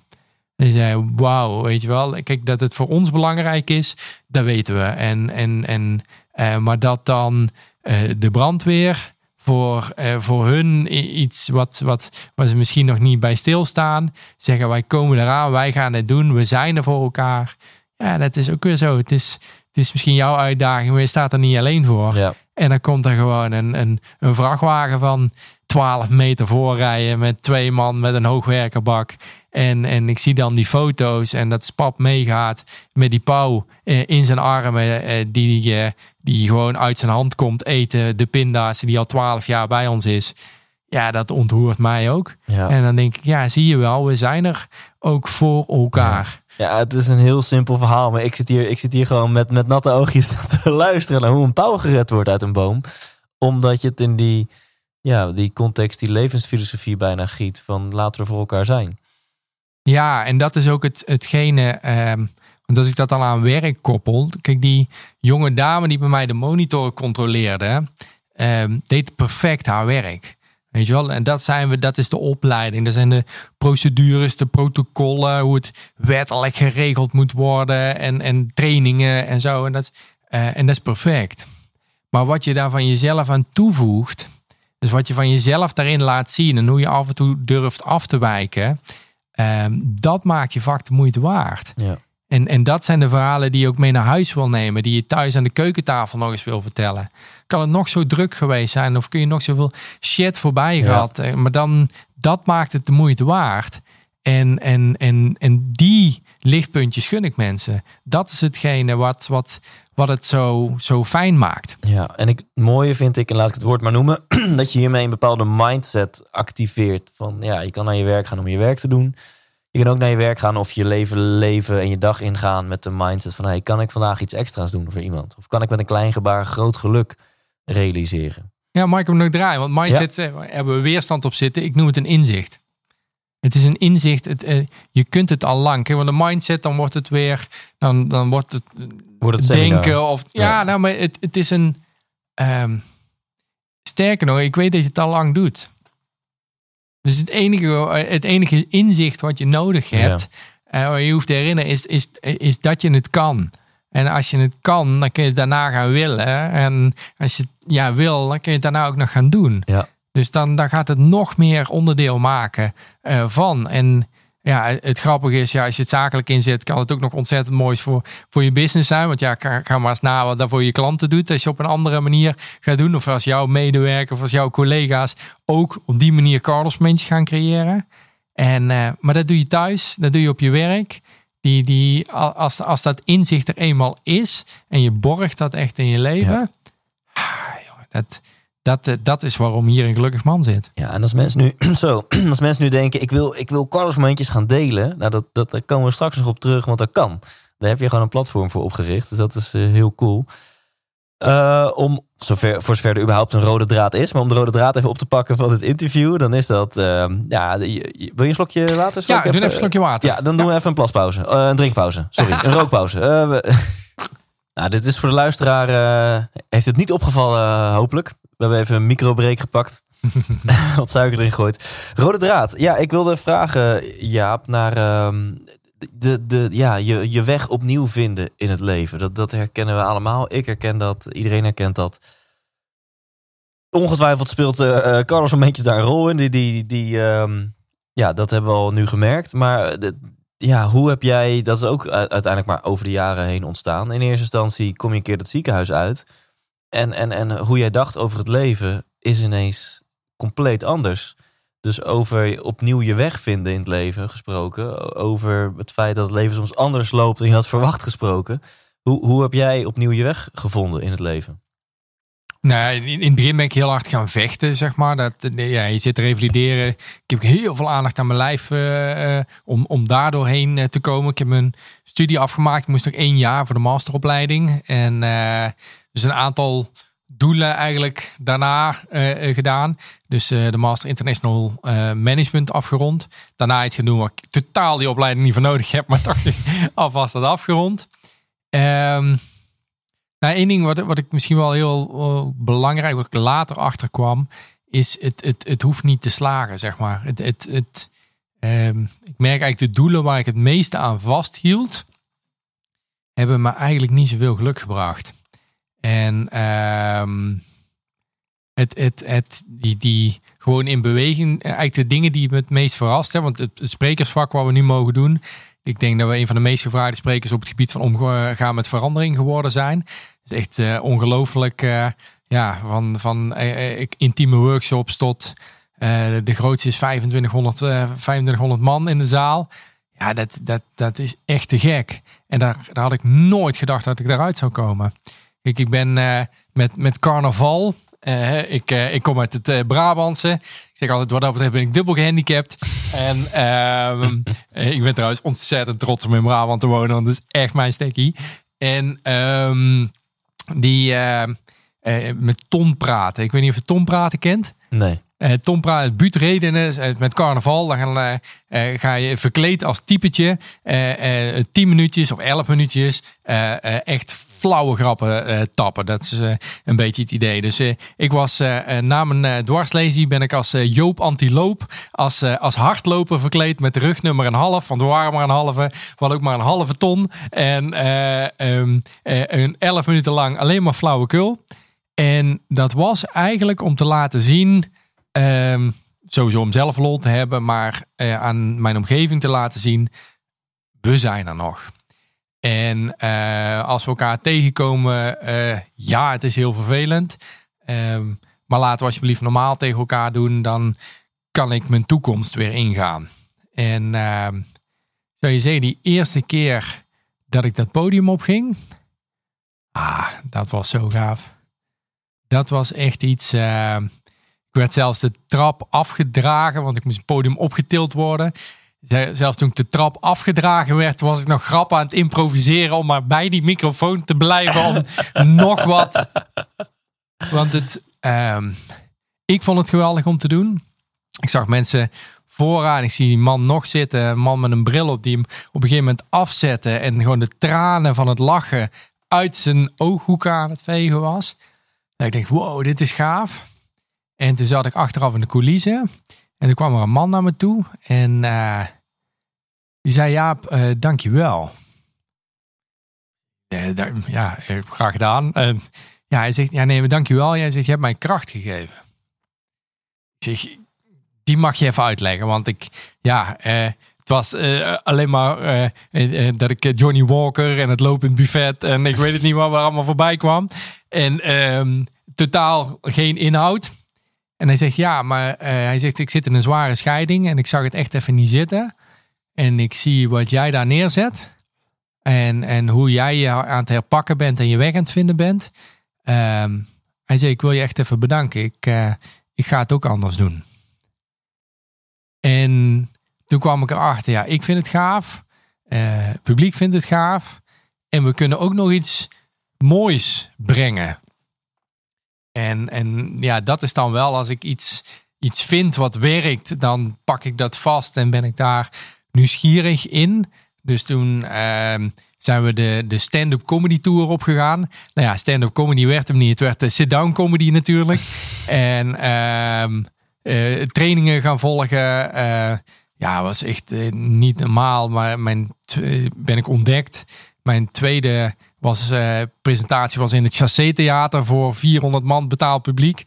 Die zei, wauw, weet je wel. Kijk, dat het voor ons belangrijk is, dat weten we. En, en, en, eh, maar dat dan eh, de brandweer voor, eh, voor hun iets wat, wat, waar ze misschien nog niet bij stilstaan. Zeggen, wij komen eraan, wij gaan het doen, we zijn er voor elkaar. Ja, dat is ook weer zo. Het is, het is misschien jouw uitdaging, maar je staat er niet alleen voor. Ja. En dan komt er gewoon een, een, een vrachtwagen van 12 meter voorrijden met twee man met een hoogwerkerbak. En, en ik zie dan die foto's en dat Spap meegaat met die pauw eh, in zijn armen, eh, die, eh, die gewoon uit zijn hand komt eten. De pinda's die al 12 jaar bij ons is. Ja, dat ontroert mij ook. Ja. En dan denk ik, ja, zie je wel, we zijn er ook voor elkaar. Ja, het is een heel simpel verhaal. Maar ik zit hier, ik zit hier gewoon met, met natte oogjes [LAUGHS] te luisteren naar hoe een pauw gered wordt uit een boom. Omdat je het in die, ja, die context, die levensfilosofie bijna giet. Van laten we voor elkaar zijn. Ja, en dat is ook het, hetgene. ehm, want als ik dat dan aan werk koppel. Kijk, die jonge dame die bij mij de monitor controleerde. ehm, deed perfect haar werk. Weet je wel? En dat, zijn we, dat is de opleiding. Dat zijn de procedures, de protocollen. Hoe het wettelijk geregeld moet worden. En, en trainingen en zo. En dat, eh, en dat is perfect. Maar wat je daar van jezelf aan toevoegt. Dus wat je van jezelf daarin laat zien. En hoe je af en toe durft af te wijken. Ehm, dat maakt je vak de moeite waard. Ja. En, en dat zijn de verhalen die je ook mee naar huis wil nemen. Die je thuis aan de keukentafel nog eens wil vertellen. Kan het nog zo druk geweest zijn. Of kun je nog zoveel shit voorbij Ja. gehad. eh, Maar dan, dat maakt het de moeite waard. En, en, en, en die lichtpuntjes gun ik mensen. Dat is hetgene wat, wat, wat het zo, zo fijn maakt. Ja, en ik, het mooie vind ik, en laat ik het woord maar noemen, [CLEARS THROAT] dat je hiermee een bepaalde mindset activeert. Van ja, je kan naar je werk gaan om je werk te doen. Je kan ook naar je werk gaan of je leven leven en je dag ingaan met de mindset van hey, kan ik vandaag iets extra's doen voor iemand? Of kan ik met een klein gebaar groot geluk realiseren? Ja, ik hem nog draaien? Want mindset eh, hebben we weerstand op zitten. Ik noem het een inzicht. Het is een inzicht. Het, eh, je kunt het al lang. Kijk, want een mindset, dan wordt het weer... Dan, dan wordt het Wordt het seminar? denken. Of, ja, Ja. nou, maar het, het is een... ehm, sterker nog, ik weet dat je het al lang doet. Dus het enige, eh, het enige inzicht wat je nodig Ja. hebt... eh, waar je hoeft te herinneren, is, is, is dat je het kan. En als je het kan, dan kun je het daarna gaan willen. En als je het ja, wil, dan kun je het daarna ook nog gaan doen. Ja. Dus dan, dan gaat het nog meer onderdeel maken eh, van. En ja, het grappige is, ja, als je het zakelijk inzet, kan het ook nog ontzettend moois voor, voor je business zijn. Want ja, ga, ga maar eens na wat dat voor je klanten doet. Als je op een andere manier gaat doen. Of als jouw medewerker of als jouw collega's ook op die manier momentjes gaan creëren. En, eh, maar dat doe je thuis, dat doe je op je werk. Die, die, als, als dat inzicht er eenmaal is en je borgt dat echt in je leven. ah, jongen, dat, dat, eh, dat is waarom hier een gelukkig man zit. Ja, en als mensen nu, [CLEARS THROAT] zo, [CLEARS THROAT] als mensen nu denken, ik wil, ik wil Carlos momentjes gaan delen. Nou, dat, dat, daar komen we straks nog op terug, want dat kan. Daar heb je gewoon een platform voor opgericht. Dus dat is eh, heel cool. Eh, om, zover, voor zover er überhaupt een rode draad is, maar om de rode draad even op te pakken van het interview, dan is dat, eh, ja, wil je een slokje water? Zal Ja, ik doe even een slokje water. Ja, dan doen we even een plaspauze. Een drinkpauze, sorry, een [LAUGHS] rookpauze. We- [LAUGHS] nou, dit is voor de luisteraar, heeft het niet opgevallen, hopelijk. We hebben even een microbreak gepakt. [LAUGHS] [LAUGHS] Wat suiker erin gegooid. Rode draad. Ja, ik wilde vragen, Jaap, naar ehm, de, de, ja, je, je weg opnieuw vinden in het leven. Dat, dat herkennen we allemaal. Ik herken dat. Iedereen herkent dat. Ongetwijfeld speelt eh eh, Carlos momentjes daar een rol in. Die, die, die, ehm, ja, dat hebben we al nu gemerkt. Maar de- ja, hoe heb jij, dat is ook uiteindelijk maar over de jaren heen ontstaan. In eerste instantie kom je een keer dat ziekenhuis uit. En, en, en hoe jij dacht over het leven is ineens compleet anders. Dus over opnieuw je weg vinden in het leven gesproken. Over het feit dat het leven soms anders loopt dan je had verwacht gesproken. Hoe, hoe heb jij opnieuw je weg gevonden in het leven? Nou, in, in het begin ben ik heel hard gaan vechten, zeg maar. Dat, ja, je zit te revalideren. Ik heb heel veel aandacht aan mijn lijf eh, eh, om, om daar doorheen eh, te komen. Ik heb mijn studie afgemaakt. Ik moest nog één jaar voor de masteropleiding. En dus een aantal doelen eigenlijk daarna eh, eh, gedaan. Dus eh, de Master International Management afgerond. Daarna iets gaan doen waar ik totaal die opleiding niet voor nodig heb, [LAUGHS] maar toch alvast dat afgerond. Ehm nou, één ding wat, wat ik misschien wel heel belangrijk, wat ik later achter kwam, is het, het, het hoeft niet te slagen, zeg maar. Het, het, het, ehm, ik merk eigenlijk de doelen waar ik het meeste aan vasthield, hebben me eigenlijk niet zoveel geluk gebracht. En ehm, het, het, het, die, die gewoon in beweging, eigenlijk de dingen die me het meest verrast want het sprekersvak wat we nu mogen doen, ik denk dat we een van de meest gevraagde sprekers op het gebied van omgaan met verandering geworden zijn. Is echt uh, ongelooflijk, uh, ja, van, van intieme workshops tot de grootste is 2500, 2500 man in de zaal. Ja, dat, dat, dat is echt te gek. En daar, daar had ik nooit gedacht dat ik daaruit zou komen. Kijk, ik ben met, met carnaval. Uh, ik, uh, ik kom uit het uh, Brabantse. Ik zeg altijd, wat dat betreft ben ik dubbel gehandicapt. en [LAUGHS] ik ben trouwens ontzettend trots om in Brabant te wonen, want dat is echt mijn stekkie. En um, die met Tom praten. Ik weet niet of je Tom praten kent. Nee. Tom praat buurtredenen met carnaval. Dan gaan, ga je verkleed als typetje. tien minuutjes of elf minuutjes. echt flauwe grappen tappen. Dat is een beetje het idee. Dus ik was na mijn dwarslesie ben ik als Joop Antiloop. Als, als hardloper verkleed met rugnummer een half. Want we waren maar een halve. Hadden ook maar een halve ton. En um, een elf minuten lang alleen maar flauwekul. En dat was eigenlijk om te laten zien... Um, sowieso om zelf lol te hebben, maar aan mijn omgeving te laten zien, we zijn er nog. En uh, als we elkaar tegenkomen, uh, ja, het is heel vervelend. Um, maar laten we alsjeblieft normaal tegen elkaar doen, dan kan ik mijn toekomst weer ingaan. En ehm, zou je zeggen, die eerste keer dat ik dat podium opging, ah, dat was zo gaaf. Dat was echt iets. Ik werd zelfs de trap afgedragen, want ik moest het podium opgetild worden. Zelfs toen ik de trap afgedragen werd, was ik nog grappen aan het improviseren om maar bij die microfoon te blijven. Om [LAUGHS] nog wat. Want het, um, ik vond het geweldig om te doen. Ik zag mensen vooraan. Ik zie die man nog zitten. Een man met een bril op die hem op een gegeven moment afzette. En gewoon de tranen van het lachen uit zijn ooghoeken aan het vegen was. Ik denk, wow, dit is gaaf. En toen zat ik achteraf in de coulissen. En toen kwam er een man naar me toe. En uh, die zei, Jaap, uh, dankjewel. Ja, graag gedaan. Ja, hij zegt, ja nee, maar dankjewel. Jij zegt, je hebt mij kracht gegeven. Ik zeg, die mag je even uitleggen. Want ik, ja, het was alleen maar dat ik Johnny Walker en het lopend buffet en ik weet het niet wat er allemaal voorbij kwam. En ehm, totaal geen inhoud. En hij zegt, ja, maar uh, hij zegt, ik zit in een zware scheiding en ik zag het echt even niet zitten. En ik zie wat jij daar neerzet. En, en hoe jij je aan het herpakken bent en je weg aan het vinden bent. Um, hij zei, ik wil je echt even bedanken. Ik, uh, ik ga het ook anders doen. En toen kwam ik erachter, ja, ik vind het gaaf. Uh, het publiek vindt het gaaf. En we kunnen ook nog iets moois brengen. En, en ja, dat is dan wel als ik iets, iets vind wat werkt, dan pak ik dat vast en ben ik daar nieuwsgierig in. Dus toen uh, zijn we de, de stand-up comedy tour opgegaan. Nou ja, stand-up comedy werd hem niet. Het werd de sit-down comedy natuurlijk. [LAUGHS] en uh, uh, trainingen gaan volgen. Uh, ja, was echt uh, niet normaal. Maar mijn ben ik ontdekt. Mijn tweede was, uh, presentatie was in het Chassé Theater voor 400 man betaald publiek.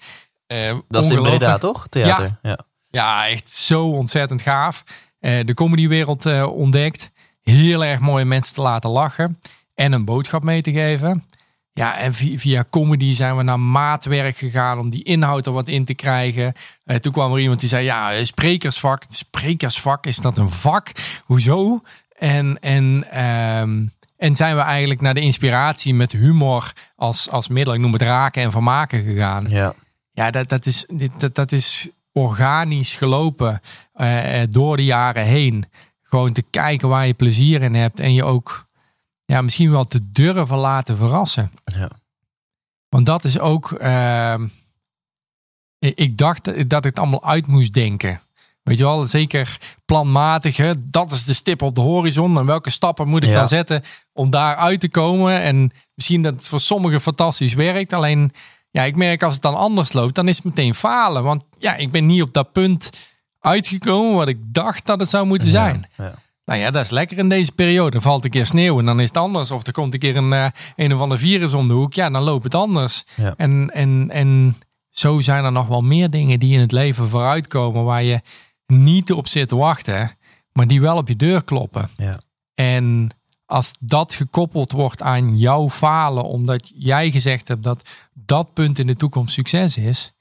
Uh, dat is in Breda, toch? Theater. Ja, ja. ja echt zo ontzettend gaaf. Uh, de comedywereld ontdekt. Heel erg mooie mensen te laten lachen. En een boodschap mee te geven. Ja, en via, via comedy zijn we naar maatwerk gegaan om die inhoud er wat in te krijgen. toen kwam er iemand die zei, ja, sprekersvak. Sprekersvak, is dat een vak? Hoezo? En, en ehm, en zijn we eigenlijk naar de inspiratie met humor als, als middel, ik noem het raken en vermaken gegaan. Ja, ja dat, dat, is, dat, dat is organisch gelopen uh, door de jaren heen. Gewoon te kijken waar je plezier in hebt en je ook ja, misschien wel te durven laten verrassen. Ja. Want dat is ook. ehm, ik ik dacht dat ik het allemaal uit moest denken. Weet je wel, zeker planmatig. Hè? Dat is de stip op de horizon. En welke stappen moet ik Ja. dan zetten om daar uit te komen? En misschien dat het voor sommigen fantastisch werkt. Alleen, ja, ik merk als het dan anders loopt, dan is het meteen falen. Want ja, ik ben niet op dat punt uitgekomen wat ik dacht dat het zou moeten zijn. Ja. Nou ja, dat is lekker in deze periode. Dan valt een keer sneeuw en dan is het anders. Of er komt een keer een, eh, een of ander virus om de hoek. Ja, dan loopt het anders. Ja. En, en, en zo zijn er nog wel meer dingen die in het leven vooruitkomen waar je niet op zit te wachten, maar die wel op je deur kloppen. Ja. En als dat gekoppeld wordt aan jouw falen, omdat jij gezegd hebt dat dat punt in de toekomst succes is,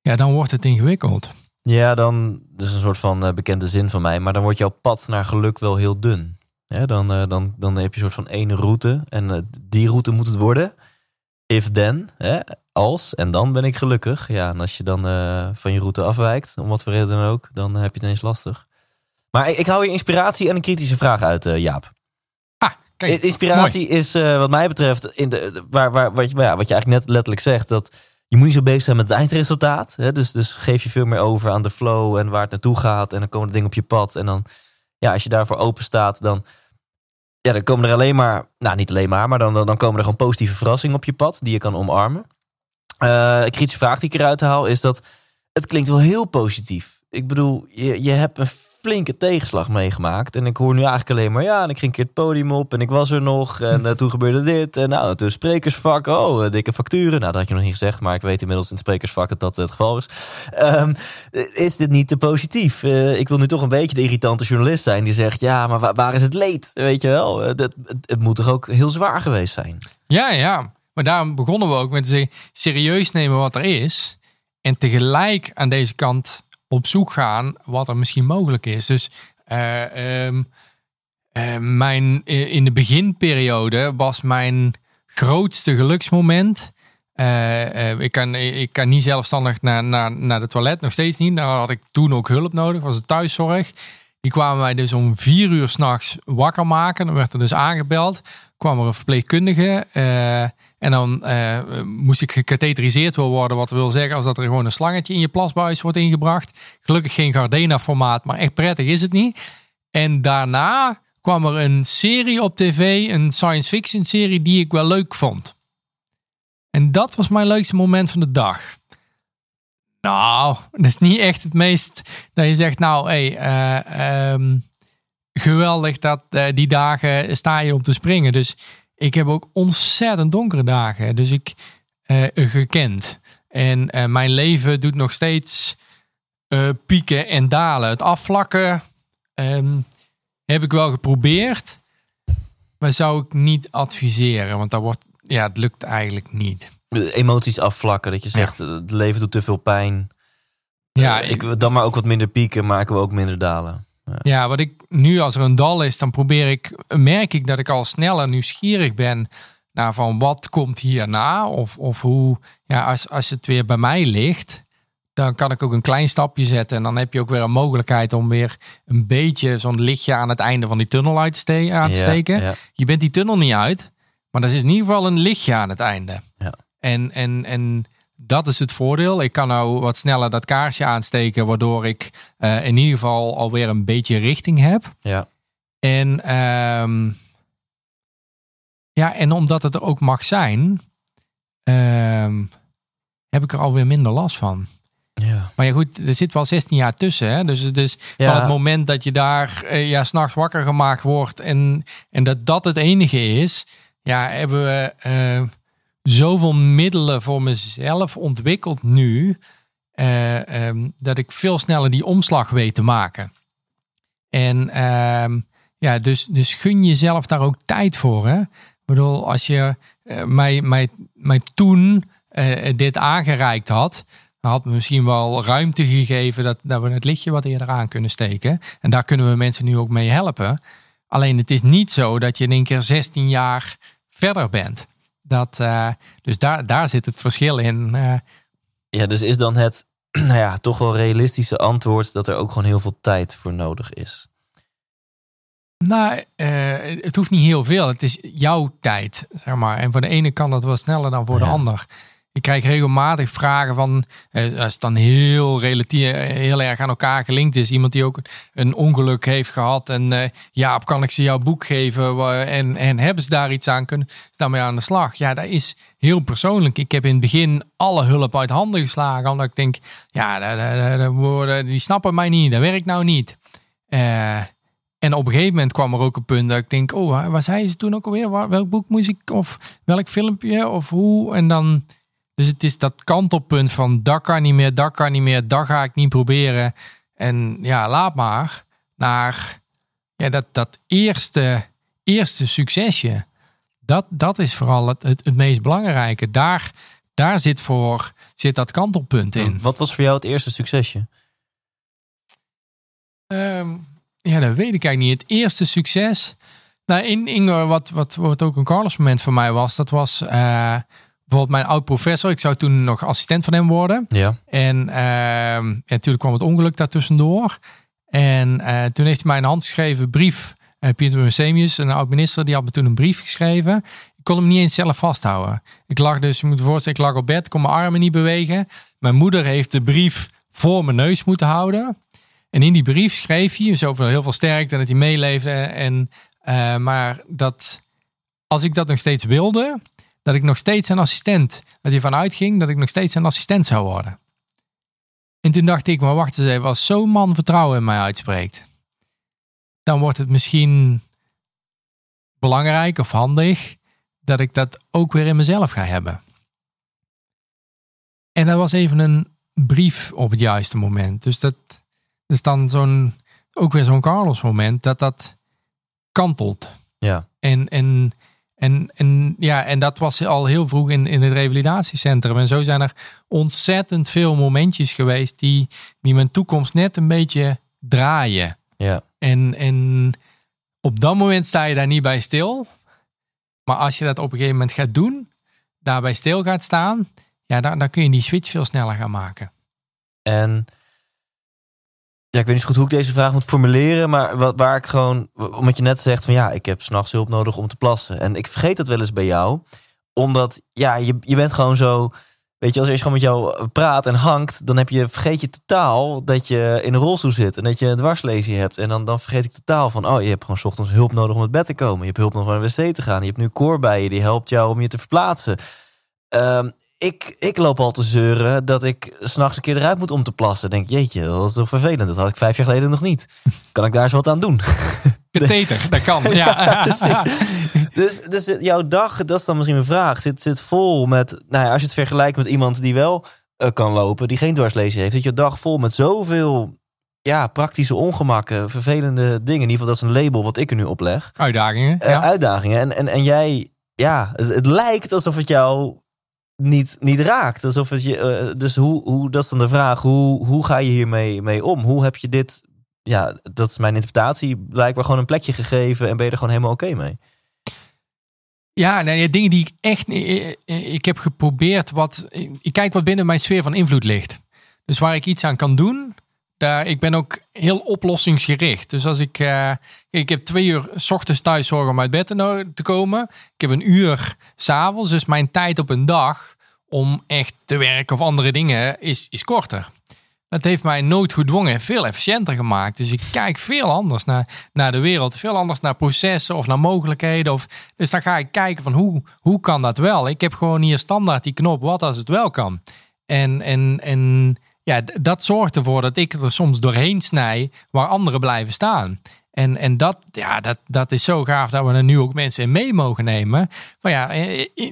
ja, dan wordt het ingewikkeld. Ja, dan, dat is een soort van eh, bekende zin van mij, maar dan wordt jouw pad naar geluk wel heel dun. Dan, eh, dan, dan heb je een soort van één route en eh, die route moet het worden. If then, hè, als en dan ben ik gelukkig. Ja, en als je dan van je route afwijkt, om wat voor reden dan ook, dan heb je het ineens lastig. Maar ik, ik hou je inspiratie en een kritische vraag uit, Jaap. Kijk, Inspiratie is eh, wat mij betreft in de, waar, waar, wat, je, ja, wat je eigenlijk net letterlijk zegt. Dat je moet niet zo bezig zijn met het eindresultaat. Hè? Dus, dus geef je veel meer over aan de flow en waar het naartoe gaat. En dan komen de dingen op je pad. En dan, ja, als je daarvoor open staat, dan, ja, dan komen er alleen maar, nou niet alleen maar, maar dan, dan, komen er gewoon positieve verrassingen op je pad die je kan omarmen. Eh, een kritische vraag die ik eruit haal is dat het klinkt wel heel positief. Ik bedoel, je, je hebt een flinke tegenslag meegemaakt. En ik hoor nu eigenlijk alleen maar, ja, en ik ging een keer het podium op en ik was er nog. En eh, toen gebeurde dit. En nou, toen sprekersvak, oh, eh, dikke facturen. Nou, dat had je nog niet gezegd, maar ik weet inmiddels in het sprekersvak dat dat het geval is. Ehm, is dit niet te positief? Eh, ik wil nu toch een beetje de irritante journalist zijn die zegt, ja, maar waar, is het leed? Weet je wel, dat, het, het moet toch ook heel zwaar geweest zijn? Ja, ja. Maar daarom begonnen we ook met serieus nemen wat er is. En tegelijk aan deze kant op zoek gaan wat er misschien mogelijk is. Dus eh, ehm, eh, mijn, eh, in de beginperiode was mijn grootste geluksmoment. ik, kan, ik kan niet zelfstandig naar, naar, naar de toilet, nog steeds niet. Daar had ik toen ook hulp nodig, was het thuiszorg. Die kwamen mij dus om vier uur s'nachts wakker maken. Dan werd er dus aangebeld. Kwam er een verpleegkundige. En dan eh, moest ik gecatheteriseerd worden. Wat wil zeggen als dat er gewoon een slangetje in je plasbuis wordt ingebracht. Gelukkig geen Gardena formaat, maar echt prettig is het niet. En daarna kwam er een serie op tv, een science fiction serie die ik wel leuk vond. En dat was mijn leukste moment van de dag. Nou, dat is niet echt het meest dat je zegt, nou, hé, eh, ehm, geweldig dat eh, die dagen sta je om te springen. Dus ik heb ook ontzettend donkere dagen. Dus ik eh, gekend. En eh, mijn leven doet nog steeds eh, pieken en dalen. Het afvlakken ehm, heb ik wel geprobeerd. Maar zou ik niet adviseren. Want dat wordt, ja, het lukt eigenlijk niet. Emoties afvlakken, dat je zegt, eh, het leven doet te veel pijn. Ja, Eh, ik dan maar ook wat minder pieken, ik wil ook minder dalen. Ja, wat ik nu als er een dal is, dan probeer ik, merk ik dat ik al sneller nieuwsgierig ben naar van wat komt hierna of, of hoe, ja, als, als het weer bij mij ligt, dan kan ik ook een klein stapje zetten en dan heb je ook weer een mogelijkheid om weer een beetje zo'n lichtje aan het einde van die tunnel uit te ste- aan te Ja, steken. ja. Je bent die tunnel niet uit, maar er is in ieder geval een lichtje aan het einde. Ja. En, en, en dat is het voordeel. Ik kan nou wat sneller dat kaarsje aansteken, waardoor ik eh, in ieder geval alweer een beetje richting heb. Ja. En, ehm, ja, en omdat het er ook mag zijn, ehm, heb ik er alweer minder last van. Ja. Maar ja, goed, er zit wel 16 jaar tussen. Hè? Dus het is Ja. van het moment dat je daar eh, ja, s'nachts wakker gemaakt wordt en, en dat dat het enige is, ja, hebben we eh, zoveel middelen voor mezelf ontwikkeld nu, eh, ehm, dat ik veel sneller die omslag weet te maken. En ehm, ja, dus, dus gun jezelf daar ook tijd voor. Hè? Ik bedoel, als je eh, mij, mij, mij toen eh, dit aangereikt had, had me misschien wel ruimte gegeven dat, dat we het lichtje wat eerder aan kunnen steken. En daar kunnen we mensen nu ook mee helpen. Alleen het is niet zo dat je in één keer 16 jaar verder bent. Dat, eh, dus daar, daar zit het verschil in. eh. ja, dus is dan het [CLEARS THROAT] nou ja, toch wel realistische antwoord dat er ook gewoon heel veel tijd voor nodig is. Nou, uh, het hoeft niet heel veel. Het is jouw tijd, zeg maar. En voor de ene kan dat wel sneller dan voor de ander. Ik krijg regelmatig vragen van, uh, als het dan heel relatief, heel erg aan elkaar gelinkt is. Iemand die ook een ongeluk heeft gehad. En uh, ja, kan ik ze jouw boek geven? En, en hebben ze daar iets aan kunnen? Daarmee aan de slag. Ja, dat is heel persoonlijk. Ik heb in het begin alle hulp uit handen geslagen. Omdat ik denk, ja, die snappen mij niet. Dat werkt nou niet. Uh, en op een gegeven moment kwam er ook een punt dat ik denk, oh, waar zei ze toen ook alweer? Welk boek moest ik, of welk filmpje, of hoe? En dan, dus het is dat kantelpunt van, dat kan niet meer, dat kan niet meer, dat ga ik niet proberen. En ja, laat maar. Naar ja, dat, dat eerste, eerste succesje. Dat, dat is vooral het, het, het meest belangrijke. Daar, daar zit, voor, zit dat kantelpunt in. Wat was voor jou het eerste succesje? Um, ja, dat weet ik eigenlijk niet. Het eerste succes. Nou, in Inge, wat, wat, wat ook een Carlos moment voor mij was, dat was uh, bijvoorbeeld mijn oud professor. Ik zou toen nog assistent van hem worden. Ja. En, uh, en natuurlijk kwam het ongeluk daartussendoor. En uh, toen heeft hij mij een handgeschreven brief. Uh, Pieter Musemius, een oud minister, die had me toen een brief geschreven. Ik kon hem niet eens zelf vasthouden. Ik lag dus, je moet je voorstellen, ik lag op bed, kon mijn armen niet bewegen. Mijn moeder heeft de brief voor mijn neus moeten houden. En in die brief schreef hij zoveel heel veel sterkte en dat hij meeleefde. En, uh, maar dat als ik dat nog steeds wilde, dat ik nog steeds een assistent, dat hij vanuit ging dat ik nog steeds een assistent zou worden. En toen dacht ik, maar wacht eens even, als zo'n man vertrouwen in mij uitspreekt, dan wordt het misschien belangrijk of handig dat ik dat ook weer in mezelf ga hebben. En dat was even een brief op het juiste moment. Dus dat, is dan zo'n, ook weer zo'n Carlos moment, dat dat kantelt. Ja. En, en, en, en, ja, en dat was al heel vroeg in, in het revalidatiecentrum. En zo zijn er ontzettend veel momentjes geweest die, die mijn toekomst net een beetje draaien. Ja. En, en op dat moment sta je daar niet bij stil. Maar als je dat op een gegeven moment gaat doen, daarbij stil gaat staan, ja, dan, dan kun je die switch veel sneller gaan maken. En ja, ik weet niet goed hoe ik deze vraag moet formuleren, maar wat, waar ik gewoon, omdat je net zegt van ja, ik heb s'nachts hulp nodig om te plassen. En ik vergeet dat wel eens bij jou, omdat ja, je, je bent gewoon zo, weet je, als je gewoon met jou praat en hangt, dan heb je, vergeet je totaal dat je in een rolstoel zit en dat je een dwarslesie hebt. En dan, dan vergeet ik totaal van, oh, je hebt gewoon s ochtends hulp nodig om het bed te komen. Je hebt hulp nodig om naar de wc te gaan. Je hebt nu koor bij je, die helpt jou om je te verplaatsen. Um, ik, ik loop al te zeuren dat ik s'nachts een keer eruit moet om te plassen. Denk, jeetje, dat is toch vervelend. Dat had ik vijf jaar geleden nog niet. Kan ik daar eens wat aan doen? [LAUGHS] Katheter, dat kan. [LAUGHS] Ja, Dus, dus jouw dag, dat is dan misschien mijn vraag, zit, zit vol met... Nou ja, als je het vergelijkt met iemand die wel uh, kan lopen, die geen dwarslezen heeft. Zit je dag vol met zoveel ja, praktische ongemakken, vervelende dingen. In ieder geval, dat is een label wat ik er nu opleg. Uitdagingen. Uh, Uitdagingen. En, en, en jij, ja, het, het lijkt alsof het jou niet, niet raakt. Alsof het je, uh, dus hoe, hoe, dat is dan de vraag, hoe, hoe ga je hiermee mee om? Hoe heb je dit, ja, dat is mijn interpretatie, blijkbaar gewoon een plekje gegeven en ben je er gewoon helemaal oké mee? Ja, nee, dingen die ik echt, ik heb geprobeerd wat, ik kijk wat binnen mijn sfeer van invloed ligt. Dus waar ik iets aan kan doen, daar, ik ben ook heel oplossingsgericht. Dus als ik, uh, ik heb twee uur s ochtends thuis zorgen om uit bed te, komen. Ik heb een uur s'avonds. Dus mijn tijd op een dag om echt te werken of andere dingen is, is korter. Dat heeft mij nooit gedwongen veel efficiënter gemaakt. Dus ik kijk veel anders naar, naar de wereld. Veel anders naar processen of naar mogelijkheden. Of, dus dan ga ik kijken van hoe, hoe kan dat wel? Ik heb gewoon hier standaard die knop wat als het wel kan. En, en, en ja, dat zorgt ervoor dat ik er soms doorheen snij waar anderen blijven staan. En, en dat, ja, dat, dat is zo gaaf dat we er nu ook mensen in mee mogen nemen. Maar ja,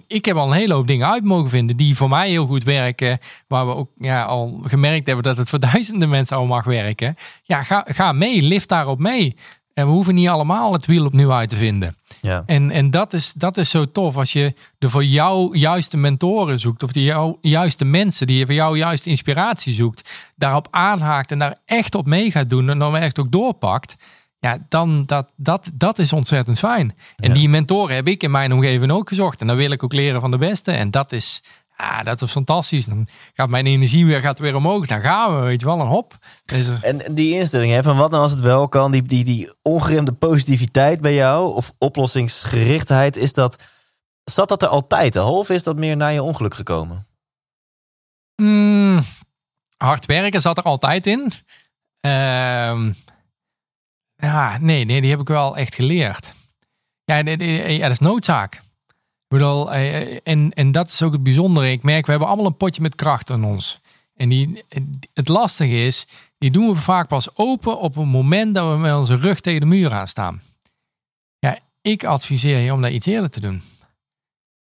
ik heb al een hele hoop dingen uit mogen vinden die voor mij heel goed werken. Waar we ook ja, al gemerkt hebben dat het voor [LAUGHS] duizenden mensen al mag werken. Ja, ga, ga mee, lift daarop mee. En we hoeven niet allemaal het wiel opnieuw uit te vinden. Ja. En, en dat, is, dat is zo tof als je de voor jou juiste mentoren zoekt. Of de jou, juiste mensen die je voor jou juiste inspiratie zoekt. Daarop aanhaakt en daar echt op mee gaat doen. En dan echt ook doorpakt. Ja, dan dat, dat, dat is ontzettend fijn. En die mentoren heb ik in mijn omgeving ook gezocht. En dan wil ik ook leren van de beste. En dat is, Ja, dat is fantastisch. Dan gaat mijn energie weer, gaat weer omhoog. Dan gaan we, weet je wel, een hop. Dus, eh, En die instelling, hè, van wat nou als het wel kan, die, die, die ongeremde positiviteit bij jou, of oplossingsgerichtheid, is dat, zat dat er altijd al? Of is dat meer na je ongeluk gekomen? mm, hard werken zat er altijd in. Ehm, ja, nee, nee, die heb ik wel echt geleerd. Ja, nee, nee, ja dat is noodzaak. Bedoel, eh, en, en dat is ook het bijzondere. Ik merk, we hebben allemaal een potje met kracht in ons. En die, het lastige is, die doen we vaak pas open op het moment dat we met onze rug tegen de muur aan staan. Ja, ik adviseer je om dat iets eerder te doen.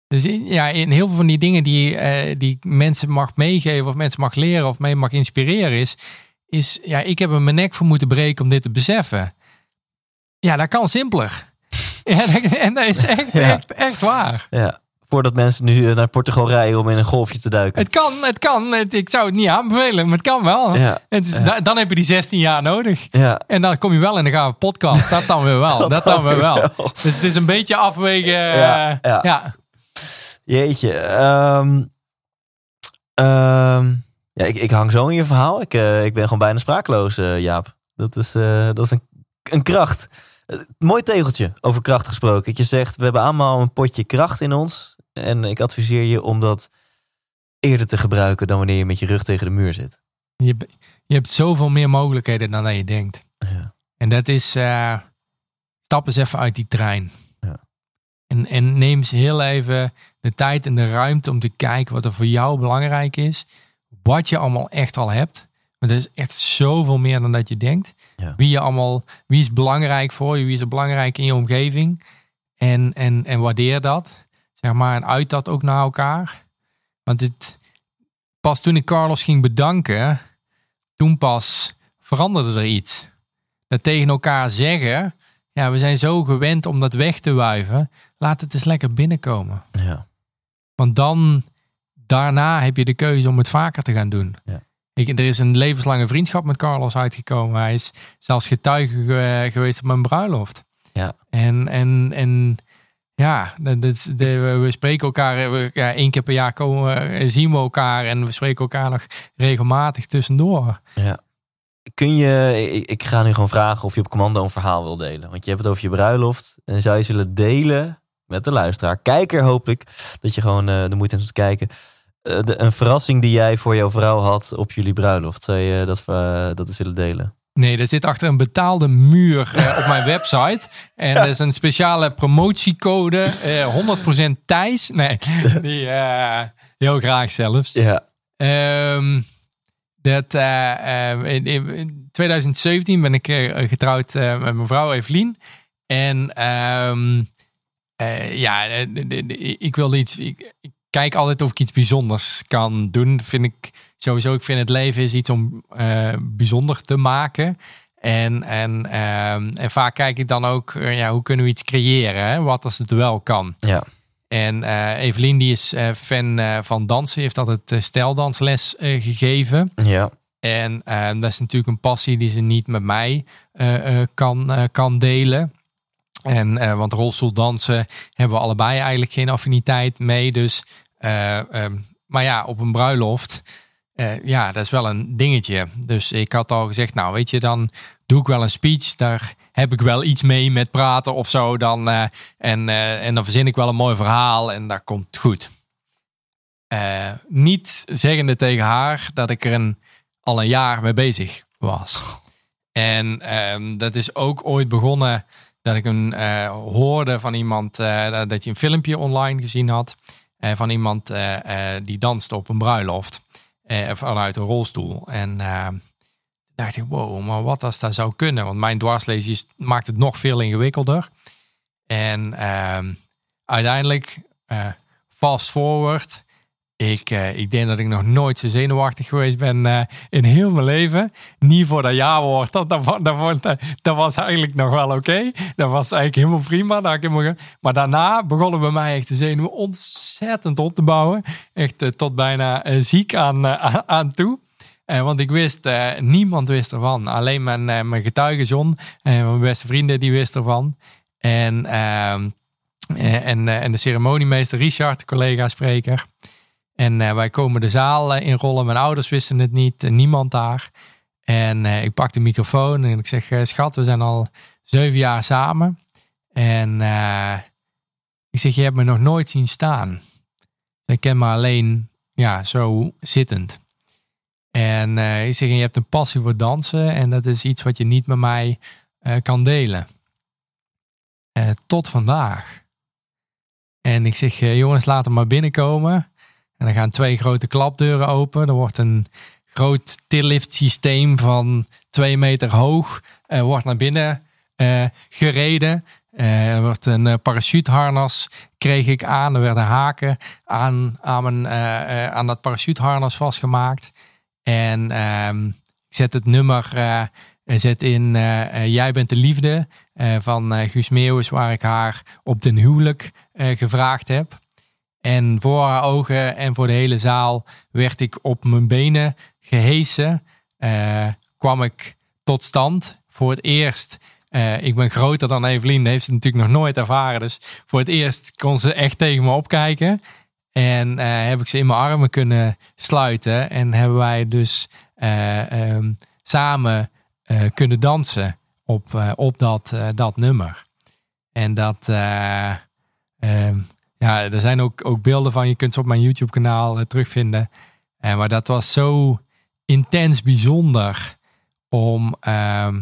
Dus in- ja, in heel veel van die dingen die, eh, die mensen mag meegeven of mensen mag leren of mee mag inspireren is, is ja, ik heb er mijn nek voor moeten breken om dit te beseffen. Ja, dat kan simpeler. [LAUGHS] Ja, en dat is echt, echt, echt waar. Ja. Voordat mensen nu eh, naar Portugal rijden om in een golfje te duiken. Het kan, het kan. Het- ik zou het niet aanbevelen, maar het kan wel. Ja. Het is, Ja. da- dan heb je die 16 jaar nodig. Ja. En dan kom je wel in de gave podcast. Dat dan weer wel. [LAUGHS] dat, dan weer wel. Dus het is een beetje afwegen. Ja, eh, ja. ja. Jeetje. ehm, ehm, ja, ik, ik hang zo in je verhaal. Ik, eh, ik ben gewoon bijna spraakloos, eh, Jaap. Dat is, eh, dat is een, een kracht. Eh, mooi tegeltje over kracht gesproken. Je zegt, we hebben allemaal een potje kracht in ons. En ik adviseer je om dat eerder te gebruiken dan wanneer je met je rug tegen de muur zit. Je, je hebt zoveel meer mogelijkheden dan dat je denkt. Ja. En dat is, eh, stap eens even uit die trein. Ja. En, en neem eens heel even de tijd en de ruimte om te kijken wat er voor jou belangrijk is. Wat je allemaal echt al hebt. Maar dat is echt zoveel meer dan dat je denkt. Ja. Wie, je allemaal, wie is belangrijk voor je? Wie is er belangrijk in je omgeving? En, en, en waardeer dat. Zeg maar, en uit dat ook naar elkaar. Want het, pas toen ik Carlos ging bedanken, toen pas veranderde er iets. Dat tegen elkaar zeggen, ja, we zijn zo gewend om dat weg te wuiven. Laat het eens lekker binnenkomen. Ja. Want dan, daarna heb je de keuze om het vaker te gaan doen. Ja. Ik, er is een levenslange vriendschap met Carlos uitgekomen. Hij is zelfs getuige ge- geweest op mijn bruiloft. Ja. En, en, en ja, dat we- we spreken elkaar we- ja, één keer per jaar komen, we- zien we elkaar en we spreken elkaar nog regelmatig tussendoor. Kun je, ik, ga nu gewoon vragen of je op commando een verhaal wil delen. Want je hebt het over je bruiloft. En zou je zullen delen met de luisteraar. Kijker hoop ik dat je gewoon eh, de moeite hebt om te kijken. Eh, de, een verrassing die jij voor jouw vrouw had op jullie bruiloft. Zou je dat, eh, dat eens willen delen? Nee, dat zit achter een betaalde muur eh, op mijn [LAUGHS] website. En er is een speciale promotiecode. eh 100% Thijs. Nee, die heel graag zelfs. Ja. Ehm, dat, in, in 2017 ben ik getrouwd met mijn vrouw Evelien. En ehm, eh, ja, ik wil iets. Ik kijk altijd of ik iets bijzonders kan doen. Vind ik sowieso. Ik vind het leven is iets om eh, bijzonder te maken. En, en, ehm, en vaak kijk ik dan ook, eh, ja, hoe kunnen we iets creëren? Hè? Wat als het wel kan? Ja. En eh Evelien die is fan van dansen, heeft altijd stijldansles gegeven. Ja. En eh, dat is natuurlijk een passie die ze niet met mij kan, kan delen. En, eh, want rolstoeldansen hebben we allebei eigenlijk geen affiniteit mee. Dus, eh, ehm, maar ja, op een bruiloft, eh, ja, dat is wel een dingetje. Dus ik had al gezegd, nou weet je, dan doe ik wel een speech. Daar heb ik wel iets mee met praten of zo. Dan, en, en dan verzin ik wel een mooi verhaal en dat komt goed. Niet zeggende tegen haar dat ik er een, al een jaar mee bezig was. En ehm, dat is ook ooit begonnen dat ik een eh, hoorde van iemand eh, dat je een filmpje online gezien had. eh, van iemand die danste op een bruiloft vanuit een rolstoel. En dacht ik, wow, maar wat als dat zou kunnen? Want mijn dwarslezen is- maakt het nog veel ingewikkelder. En ehm, uiteindelijk, fast forward, ik, eh, ik denk dat ik nog nooit zo zenuwachtig geweest ben eh, in heel mijn leven. Niet voor dat jaarwoord. Dat, dat, dat, was eigenlijk nog wel oké. Dat was eigenlijk helemaal prima. Dat ik helemaal maar daarna begonnen bij mij echt de zenuwen ontzettend op te bouwen. Echt eh, tot bijna ziek aan, aan- toe. Want ik wist, niemand wist ervan. Alleen mijn, mijn getuigenzon en mijn beste vrienden die wisten ervan. En, ehm, eh, en, en de ceremoniemeester Richard, de collega-spreker. En eh, wij komen de zaal uh, inrollen. Mijn ouders wisten het niet, niemand daar. En ik pak de microfoon en ik zeg: Schat, we zijn al zeven jaar samen. En ik zeg: Je hebt me nog nooit zien staan. Ik ken me alleen ja, zo zittend. En ik zeg: Je hebt een passie voor dansen. En dat is iets wat je niet met mij kan delen. tot vandaag. En ik zeg, eh, jongens, laat hem maar binnenkomen. En dan gaan twee grote klapdeuren open. Er wordt een groot tillift systeem van twee meter hoog. Uh, wordt naar binnen uh, gereden. Uh, er wordt een parachuteharnas kreeg ik aan. Er werden haken aan, aan, mijn, aan dat parachuteharnas vastgemaakt. En ehm, ik zet het nummer zet in Jij bent de liefde van Guus Meeuwis, waar ik haar op den huwelijk gevraagd heb. En voor haar ogen en voor de hele zaal werd ik op mijn benen gehesen. Uh, kwam ik tot stand. Voor het eerst, uh, ik ben groter dan Evelien, heeft ze natuurlijk nog nooit ervaren. Dus voor het eerst kon ze echt tegen me opkijken. En heb ik ze in mijn armen kunnen sluiten. En hebben wij dus um, samen kunnen dansen op, op dat, dat nummer. En dat, Ehm, ja, er zijn ook, ook beelden van. Je kunt ze op mijn YouTube kanaal uh, terugvinden. Uh, maar dat was zo intens bijzonder om ehm,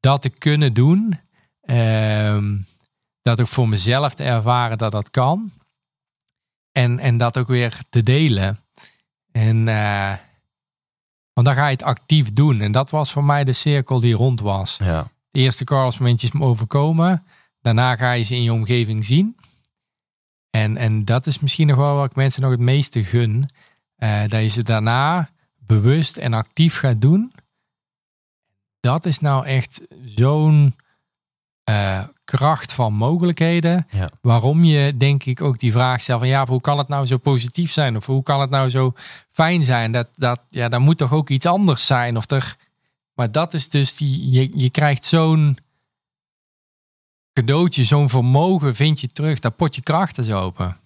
dat te kunnen doen. Ehm, dat ook voor mezelf te ervaren dat dat kan. En, en dat ook weer te delen. En uh, want dan ga je het actief doen. En dat was voor mij de cirkel die rond was. Ja. De eerste me overkomen. Daarna ga je ze in je omgeving zien. En, en dat is misschien nog wel wat ik mensen nog het meeste gun. Uh, dat je ze daarna bewust en actief gaat doen. Dat is nou echt zo'n uh, kracht van mogelijkheden. Ja. Waarom je denk ik ook die vraag stelt van ja, hoe kan het nou zo positief zijn? Of hoe kan het nou zo fijn zijn? Dat, dat, ja, daar moet toch ook iets anders zijn? Of er, maar dat is dus die, je, je krijgt zo'n cadeautje, zo'n vermogen vind je terug. Dat potje krachten is open.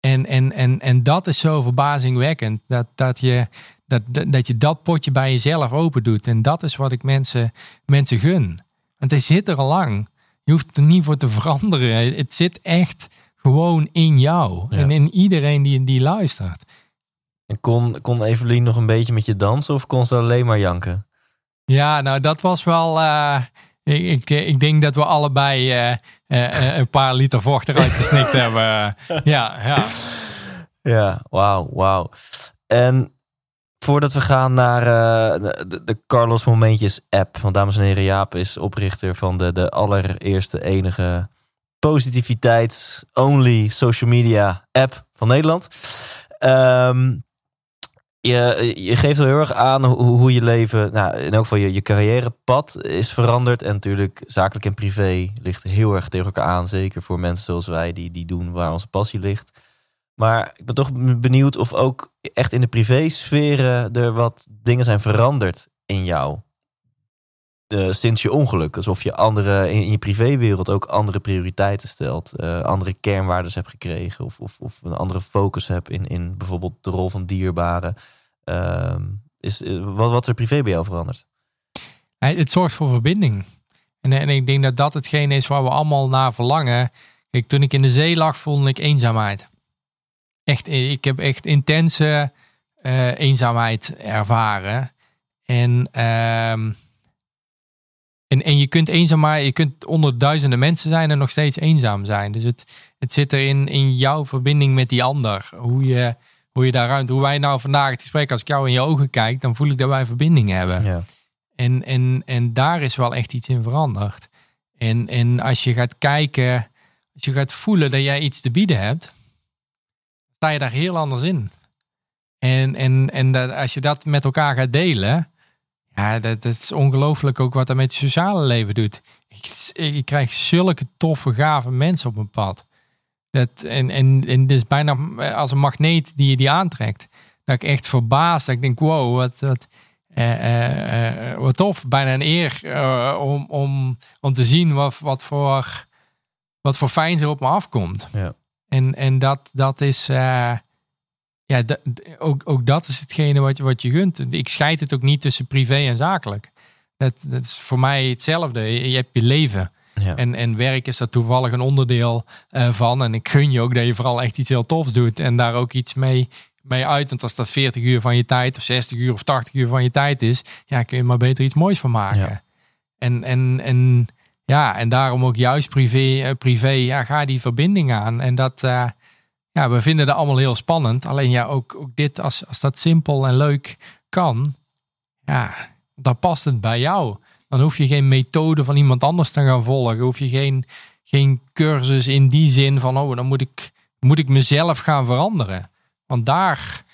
En, en, en, en dat is zo verbazingwekkend. Dat, dat, je, dat, dat je dat potje bij jezelf open doet. En dat is wat ik mensen, mensen gun. Want hij zit er al lang. Je hoeft er niet voor te veranderen. Het zit echt gewoon in jou. En in iedereen die, die luistert. En kon, kon Evelien nog een beetje met je dansen of kon ze alleen maar janken? Ja, nou dat was wel... Uh, ik, ik, ik, denk dat we allebei uh, uh, een paar liter vocht eruit gesnikt [LAUGHS] hebben. ja, ja. Ja, wauw, wauw. En voordat we gaan naar de, de, Carlos Momentjes app. Want dames en heren, Jaap is oprichter van de, de allereerste enige positiviteits-only social media app van Nederland. Um, je, je geeft wel heel erg aan hoe, hoe je leven, nou, in elk geval je, carrièrepad is veranderd. En natuurlijk zakelijk en privé ligt heel erg tegen elkaar aan. Zeker voor mensen zoals wij die, die doen waar onze passie ligt. Maar ik ben toch benieuwd of ook echt in de privésferen er wat dingen zijn veranderd in jou. Sinds je ongeluk. Alsof je andere, in, je privéwereld ook andere prioriteiten stelt. Uh, andere kernwaarden hebt gekregen. Of, of, of een andere focus hebt in, in bijvoorbeeld de rol van dierbaren. Uh, is, eh, wat, wat is er privé bij jou veranderd? Het zorgt voor verbinding. En, en ik denk dat dat hetgeen is waar we allemaal naar verlangen. Kijk, toen ik in de zee lag, voelde ik eenzaamheid. Echt, ik heb echt intense uh, eenzaamheid ervaren. En, uh, en, en je kunt eenzaam, je kunt onder duizenden mensen zijn en nog steeds eenzaam zijn. Dus het, het zit erin in jouw verbinding met die ander. Hoe je hoe je daar ruimte, hoe wij nou vandaag het gesprek, als ik jou in je ogen kijk, dan voel ik dat wij verbinding hebben. Ja. En, en, en daar is wel echt iets in veranderd. En, en als je gaat kijken, als je gaat voelen dat jij iets te bieden hebt, sta je daar heel anders in. En, en, en dat, als je dat met elkaar gaat delen, ja, dat, dat is ongelooflijk ook wat dat met je sociale leven doet. Ik, ik krijg zulke toffe, gave mensen op mijn pad. Dat, en, en, en het is bijna als een magneet die je die aantrekt. Dat ik echt verbaasd, dat ik denk, wow, wat, wat, eh, eh, eh wat tof. Bijna een eer om, om, om te zien wat, wat, voor, wat voor fijn er op me afkomt. Ja. En, en dat, dat is, eh, ja, ook, ook dat is hetgene wat je, wat je gunt. Ik scheid het ook niet tussen privé en zakelijk. Dat, dat is voor mij hetzelfde. Je, je hebt je leven. Ja. En, en werk is daar toevallig een onderdeel eh, van. En ik gun je ook dat je vooral echt iets heel tofs doet. En daar ook iets mee, mee uit. Want als dat 40 uur van je tijd, of 60 uur of 80 uur van je tijd is, ja, kun je maar beter iets moois van maken. Ja. En, en, en ja, en daarom ook juist privé, eh, privé ja, ga die verbinding aan. En dat, eh, ja, we vinden dat allemaal heel spannend. Alleen ja, ook, ook dit, als, als dat simpel en leuk kan, ja, dan past het bij jou. Dan hoef je geen methode van iemand anders te gaan volgen. Hoef je geen, geen cursus in die zin van, oh, dan moet ik, moet ik mezelf gaan veranderen. Want daar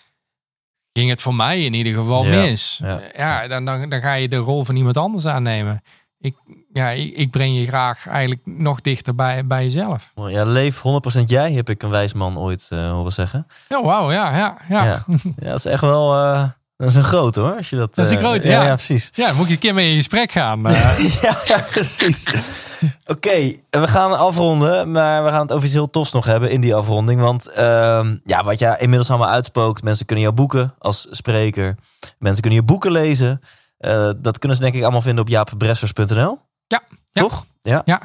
ging het voor mij in ieder geval Ja, mis. ja. Ja, dan, dan, dan ga je de rol van iemand anders aannemen. Ik, ja, ik, ik breng je graag eigenlijk nog dichter bij, bij jezelf. Ja, leef 100% jij, heb ik een wijs man ooit eh, horen zeggen. Ja, wauw, ja, ja, ja. Ja. [LAUGHS] ja, dat is echt wel... eh, dat is een grote hoor. Als je dat, Dat is een eh, grote, ja. ja. Ja, precies. Ja, moet je een keer mee in gesprek gaan. ja, [LAUGHS] ja, precies. Oké, we gaan afronden, maar we gaan het over iets heel tofs nog hebben in die afronding. Want ehm, ja, wat jij inmiddels allemaal uitspookt, mensen kunnen jou boeken als spreker. Mensen kunnen je boeken lezen. Eh, dat kunnen ze denk ik allemaal vinden op jaapbressers.nl. Ja, ja. Toch? Ja. ja,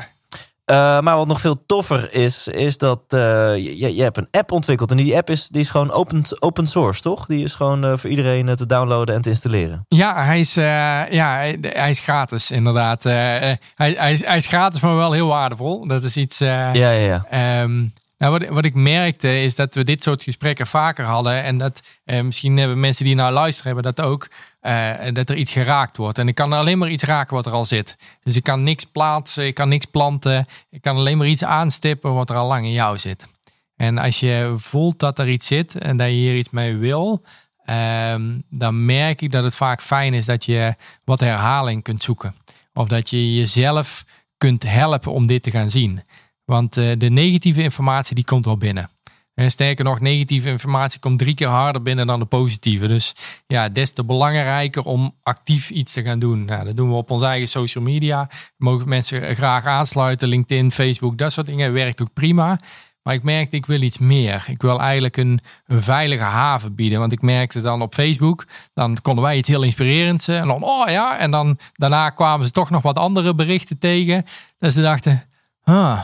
Eh, maar wat nog veel toffer is, is dat eh, je, je hebt een app ontwikkeld. En die app is, die is gewoon open, open source, toch? Die is gewoon eh, voor iedereen te downloaden en te installeren. Ja, hij is, ja, hij, hij is gratis, inderdaad. Hij, hij, is, hij is gratis, maar wel heel waardevol. Dat is iets. Ja, ja, ja. Ehm, nou, wat, wat ik merkte is dat we dit soort gesprekken vaker hadden. En dat misschien hebben mensen die nou luisteren, hebben dat ook. Eh, dat er iets geraakt wordt. En ik kan alleen maar iets raken wat er al zit. Dus ik kan niks plaatsen, ik kan niks planten. Ik kan alleen maar iets aanstippen wat er al lang in jou zit. En als je voelt dat er iets zit en dat je hier iets mee wil, ehm, dan merk ik dat het vaak fijn is dat je wat herhaling kunt zoeken. Of dat je jezelf kunt helpen om dit te gaan zien. Want eh, de negatieve informatie die komt wel binnen. En sterker nog, negatieve informatie komt drie keer harder binnen dan de positieve. Dus ja, des te belangrijker om actief iets te gaan doen. Nou, dat doen we op onze eigen social media. Mogen mensen graag aansluiten. LinkedIn, Facebook, dat soort dingen. Werkt ook prima. Maar ik merkte, ik wil iets meer. Ik wil eigenlijk een, een veilige haven bieden. Want ik merkte dan op Facebook, dan konden wij iets heel inspirerends. eh, En dan, oh ja, en dan daarna kwamen ze toch nog wat andere berichten tegen. Dat ze dachten, ah,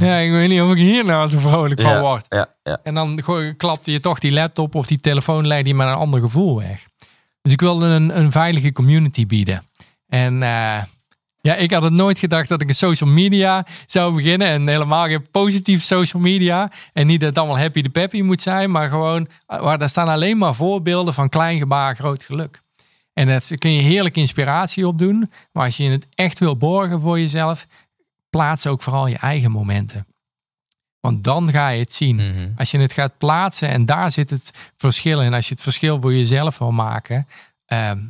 ja, ik weet niet of ik hier nou zo vrolijk van word. ja, ja. En dan klapte je toch die laptop of die telefoon legde je met een ander gevoel weg. Dus ik wilde een, een veilige community bieden. En eh, ja, ik had het nooit gedacht dat ik een social media zou beginnen. En helemaal geen positief social media. En niet dat het allemaal happy de peppy moet zijn. Maar gewoon, eh, waar daar staan alleen maar voorbeelden van klein gebaar, groot geluk. En daar kun je heerlijk inspiratie op doen. Maar als je het echt wil borgen voor jezelf, plaats ook vooral je eigen momenten. Want dan ga je het zien. Mhm. Als je het gaat plaatsen en daar zit het verschil in. Als je het verschil voor jezelf wil maken. ehm,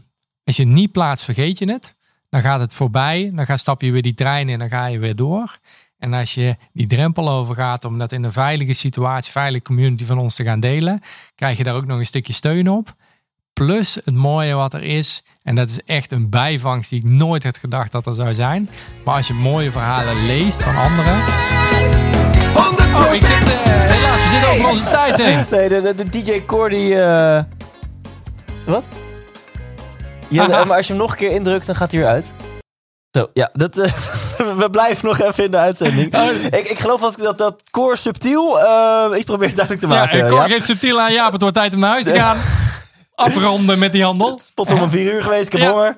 als je het niet plaatst, vergeet je het. Dan gaat het voorbij. Dan ga, stap je weer die trein in en dan ga je weer door. En als je die drempel overgaat om dat in een veilige situatie, veilige community van ons te gaan delen, krijg je daar ook nog een stukje steun op. Plus het mooie wat er is, en dat is echt een bijvangst die ik nooit had gedacht dat er zou zijn. Maar als je mooie verhalen leest van anderen. 100% Oh, ik zit, eh, helaas, we zitten over onze tijd heen. [LAUGHS] Nee, de, de, de DJ Core die... eh, Wat? Ja, [LAUGHS] maar als je hem nog een keer indrukt, dan gaat hij weer uit. Zo, ja, dat, eh, [LAUGHS] we blijven nog even in de uitzending. Oh. Ik, ik geloof dat dat, dat Core subtiel eh iets probeert duidelijk te Ja, maken. Cor Jaap. geeft subtiel aan Jaap, het wordt tijd om naar huis te gaan. Afronden met die handel. Pot om een vier uur geweest, ik heb Ja. honger.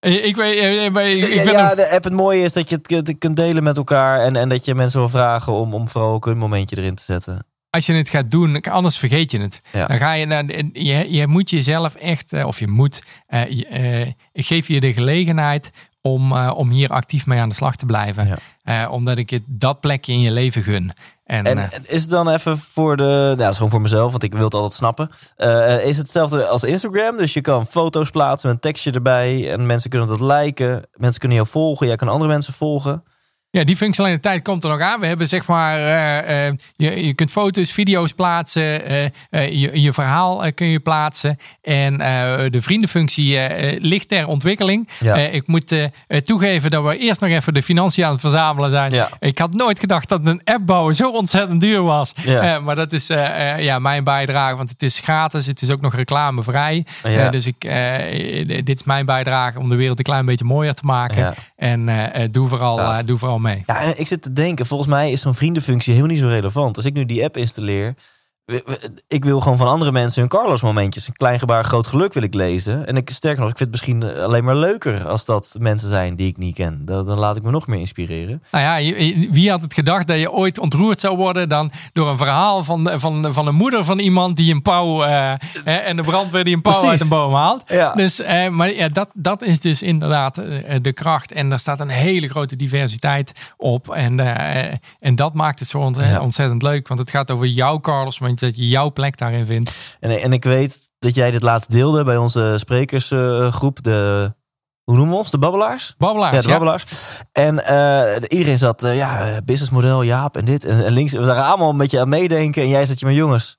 [LAUGHS] ik weet, eh, ik, ben- ik Ja, ben ja, de app, het mooie is dat je het kunt- delen met elkaar. En, en dat je mensen wil vragen om, om vooral ook een momentje erin te zetten. als je het gaat doen, anders vergeet je het. Ja. Dan ga je naar, je, je moet jezelf echt, eh, of je moet, eh, je, eh, ik geef je de gelegenheid om, eh, om hier actief mee aan de slag te blijven. Ja. Eh, omdat ik je dat plekje in je leven gun. En, En eh, is het dan even voor de. Nou, dat is gewoon voor mezelf, want ik wil het altijd snappen. Is het hetzelfde als Instagram? Dus je kan foto's plaatsen met een tekstje erbij. En mensen kunnen dat liken. Mensen kunnen jou volgen. Jij kan andere mensen volgen. Ja, die functionaliteit komt er nog aan. We hebben zeg maar, eh, eh, je, je kunt foto's, video's plaatsen, eh, je, je verhaal kun je plaatsen. En de vriendenfunctie ligt ter ontwikkeling. Ja. Ik moet toegeven dat we eerst nog even de financiën aan het verzamelen zijn. Ja. Ik had nooit gedacht dat een app bouwen zo ontzettend duur was. Ja. Maar dat is ja, mijn bijdrage, want het is gratis. Het is ook nog reclamevrij. Dus ik, dit is mijn bijdrage om de wereld een klein beetje mooier te maken. En doe, vooral, doe vooral Ja, ik zit te denken, volgens mij is zo'n vriendenfunctie helemaal niet zo relevant. Als ik nu die app installeer, ik wil gewoon van andere mensen hun Carlos momentjes, een klein gebaar, groot geluk wil ik lezen. En ik sterker nog, ik vind het misschien alleen maar leuker als dat mensen zijn die ik niet ken. Dan, dan laat ik me nog meer inspireren. Nou ja, wie had het gedacht dat je ooit ontroerd zou worden dan door een verhaal van, van, van een moeder van iemand die een pauw eh, en de brandweer die een pauw Precies. uit een boom haalt. Ja. Dus, eh, maar ja, dat, dat is dus inderdaad eh, de kracht. En daar staat een hele grote diversiteit op. En, eh, en dat maakt het zo Ja. ontzettend leuk. Want het gaat over jouw Carlos, dat je jouw plek daarin vindt. En, en ik weet dat jij dit laatst deelde bij onze sprekersgroep, de, hoe noemen we ons, de babbelaars? Babbelaars, Ja, de ja. babbelaars. En eh, iedereen zat, eh, ja, eh, businessmodel, Jaap en dit. En, en links, we waren allemaal een beetje aan meedenken. En jij zat je, maar jongens,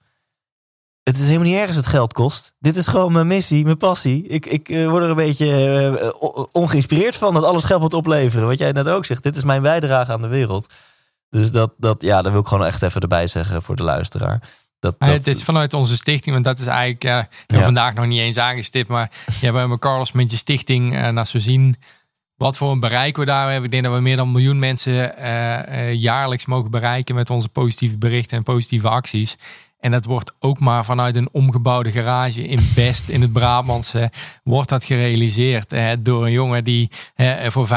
het is helemaal niet erg als het geld kost. Dit is gewoon mijn missie, mijn passie. Ik, ik word er een beetje ongeïnspireerd van dat alles geld moet opleveren. Wat jij net ook zegt, dit is mijn bijdrage aan de wereld. Dus dat, dat, ja, dat wil ik gewoon echt even erbij zeggen voor de luisteraar. Dat, dat, het is vanuit onze stichting, want dat is eigenlijk heb Ja. vandaag nog niet eens aangestipt, maar ja, we hebben Carlos met je stichting. En als we zien wat voor een bereik we daar hebben, ik denk dat we meer dan een miljoen mensen eh, eh, jaarlijks mogen bereiken met onze positieve berichten en positieve acties. En dat wordt ook maar vanuit een omgebouwde garage in Best, in het Brabantse, wordt dat gerealiseerd eh, door een jongen die eh, voor 85%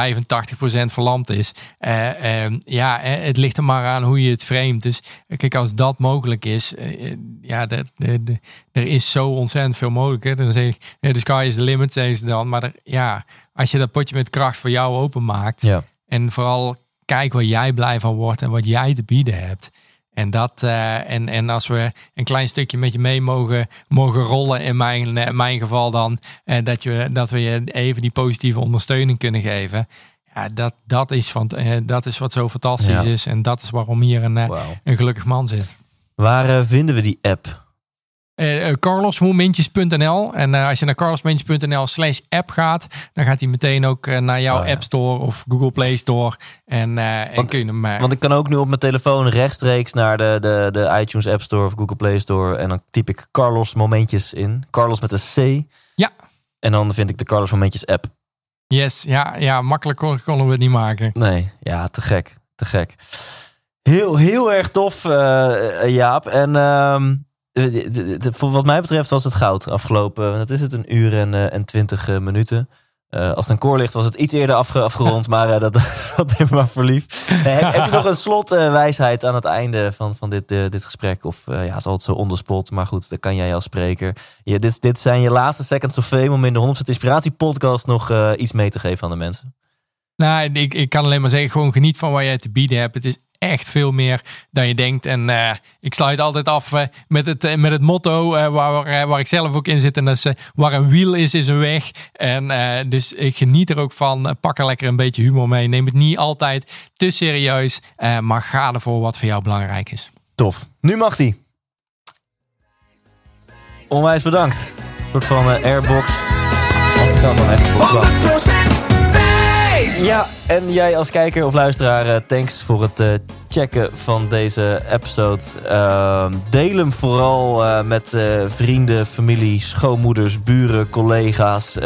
verlamd is. Eh, eh, ja, het ligt er maar aan hoe je het framet. Dus kijk, als dat mogelijk is, eh, eh, ja, de, de, de- er is zo ontzettend veel mogelijk. Hè. Dan zeg ik, the sky is the limit, zeggen ze dan. Maar er- ja, als je dat potje met kracht voor jou openmaakt, ja. en vooral kijk waar jij blij van wordt en wat jij te bieden hebt. En, dat, eh, en, en als we een klein stukje met je mee mogen, mogen rollen, in mijn, eh, mijn geval dan, eh, dat, je, dat we je even die positieve ondersteuning kunnen geven. Ja, dat, dat, is, van, dat is wat zo fantastisch Ja. is. En dat is waarom hier een, een gelukkig man zit. Waar vinden we die app? Eh, eh, carlosmomentjes.nl En eh, als je naar carlosmomentjes.nl slash app gaat, dan gaat hij meteen ook naar jouw Oh, ja. App Store of Google Play Store. En, eh, en Want- kun je hem... Want ik kan ook nu op mijn telefoon rechtstreeks naar de, de, de iTunes App Store of Google Play Store. En dan typ ik Carlos Momentjes in. Carlos met een C. Ja. En dan vind ik de Carlos Momentjes app. Yes, ja, ja makkelijk kon- konden we het niet maken. Nee, ja, te gek. Te gek. Heel, heel erg tof, eh, Jaap. En ehm, de- de- wat mij betreft was het goud afgelopen. Wat is het? Een uur en, eh, en twintig eh, minuten. Eh, als het een koor ligt, was het iets eerder afge- afgerond. maar eh, dat, [LAUGHS] dat neem maar voor lief. Nee, heb, je nog een slotwijsheid aan het einde van, van dit, eh, dit gesprek? Of eh, ja, zal het zo onderspot? Maar goed, dat kan jij als spreker. Ja, dit, dit zijn je laatste seconds of fame om in de 100% Inspiratie podcast nog eh, iets mee te geven aan de mensen. Nou, ik, ik kan alleen maar zeggen, gewoon geniet van wat jij te bieden hebt. Het is echt veel meer dan je denkt. En eh, ik sluit altijd af eh, met, het, eh, met het motto waar, waar ik zelf ook in zit. En dat is, waar een wiel is, is een weg. En dus ik geniet er ook van. Pak er lekker een beetje humor mee. Neem het niet altijd te serieus. maar ga ervoor wat voor jou belangrijk is. Tof. Nu mag die. Onwijs bedankt. Een soort van airbox. Want het kan dan echt op wacht. 100% wijs! Ja, en jij als kijker of luisteraar, eh, thanks voor het eh, checken van deze episode. Ehm, deel hem vooral eh, met vrienden, familie, schoonmoeders, buren, collega's,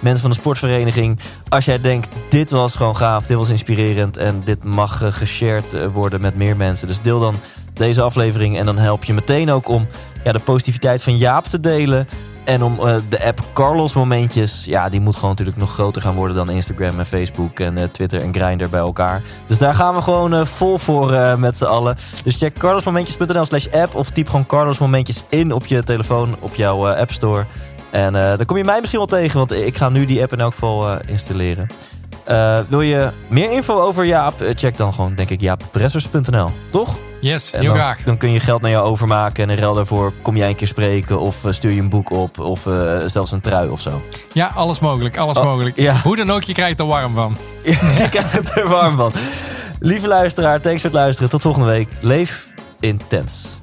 mensen van de sportvereniging. Als jij denkt, dit was gewoon gaaf, dit was inspirerend en dit mag geshared worden met meer mensen. Dus deel dan deze aflevering en dan help je meteen ook om ja, de positiviteit van Jaap te delen. En om eh, de app Carlos Momentjes, ja, die moet gewoon natuurlijk nog groter gaan worden dan Instagram en Facebook en eh, Twitter en Grindr bij elkaar. Dus daar gaan we gewoon eh, vol voor met z'n allen. Dus check carlosmomentjes.nl slash app of typ gewoon Carlos Momentjes in op je telefoon, op jouw App Store. En dan kom je mij misschien wel tegen, want ik ga nu die app in elk geval installeren. Eh, wil je meer info over Jaap? Eh, Check dan gewoon, denk ik, jaapbressers.nl. Toch? Yes, En heel dan, graag. dan kun je geld naar jou overmaken en in ruil daarvoor kom jij een keer spreken of eh, stuur je een boek op of zelfs een trui of zo. Ja, alles mogelijk, alles Oh, mogelijk. ja. Hoe dan ook, je krijgt er warm van. [LAUGHS] je krijgt het er warm van. Lieve luisteraar, thanks voor het luisteren. Tot volgende week. Leef intens.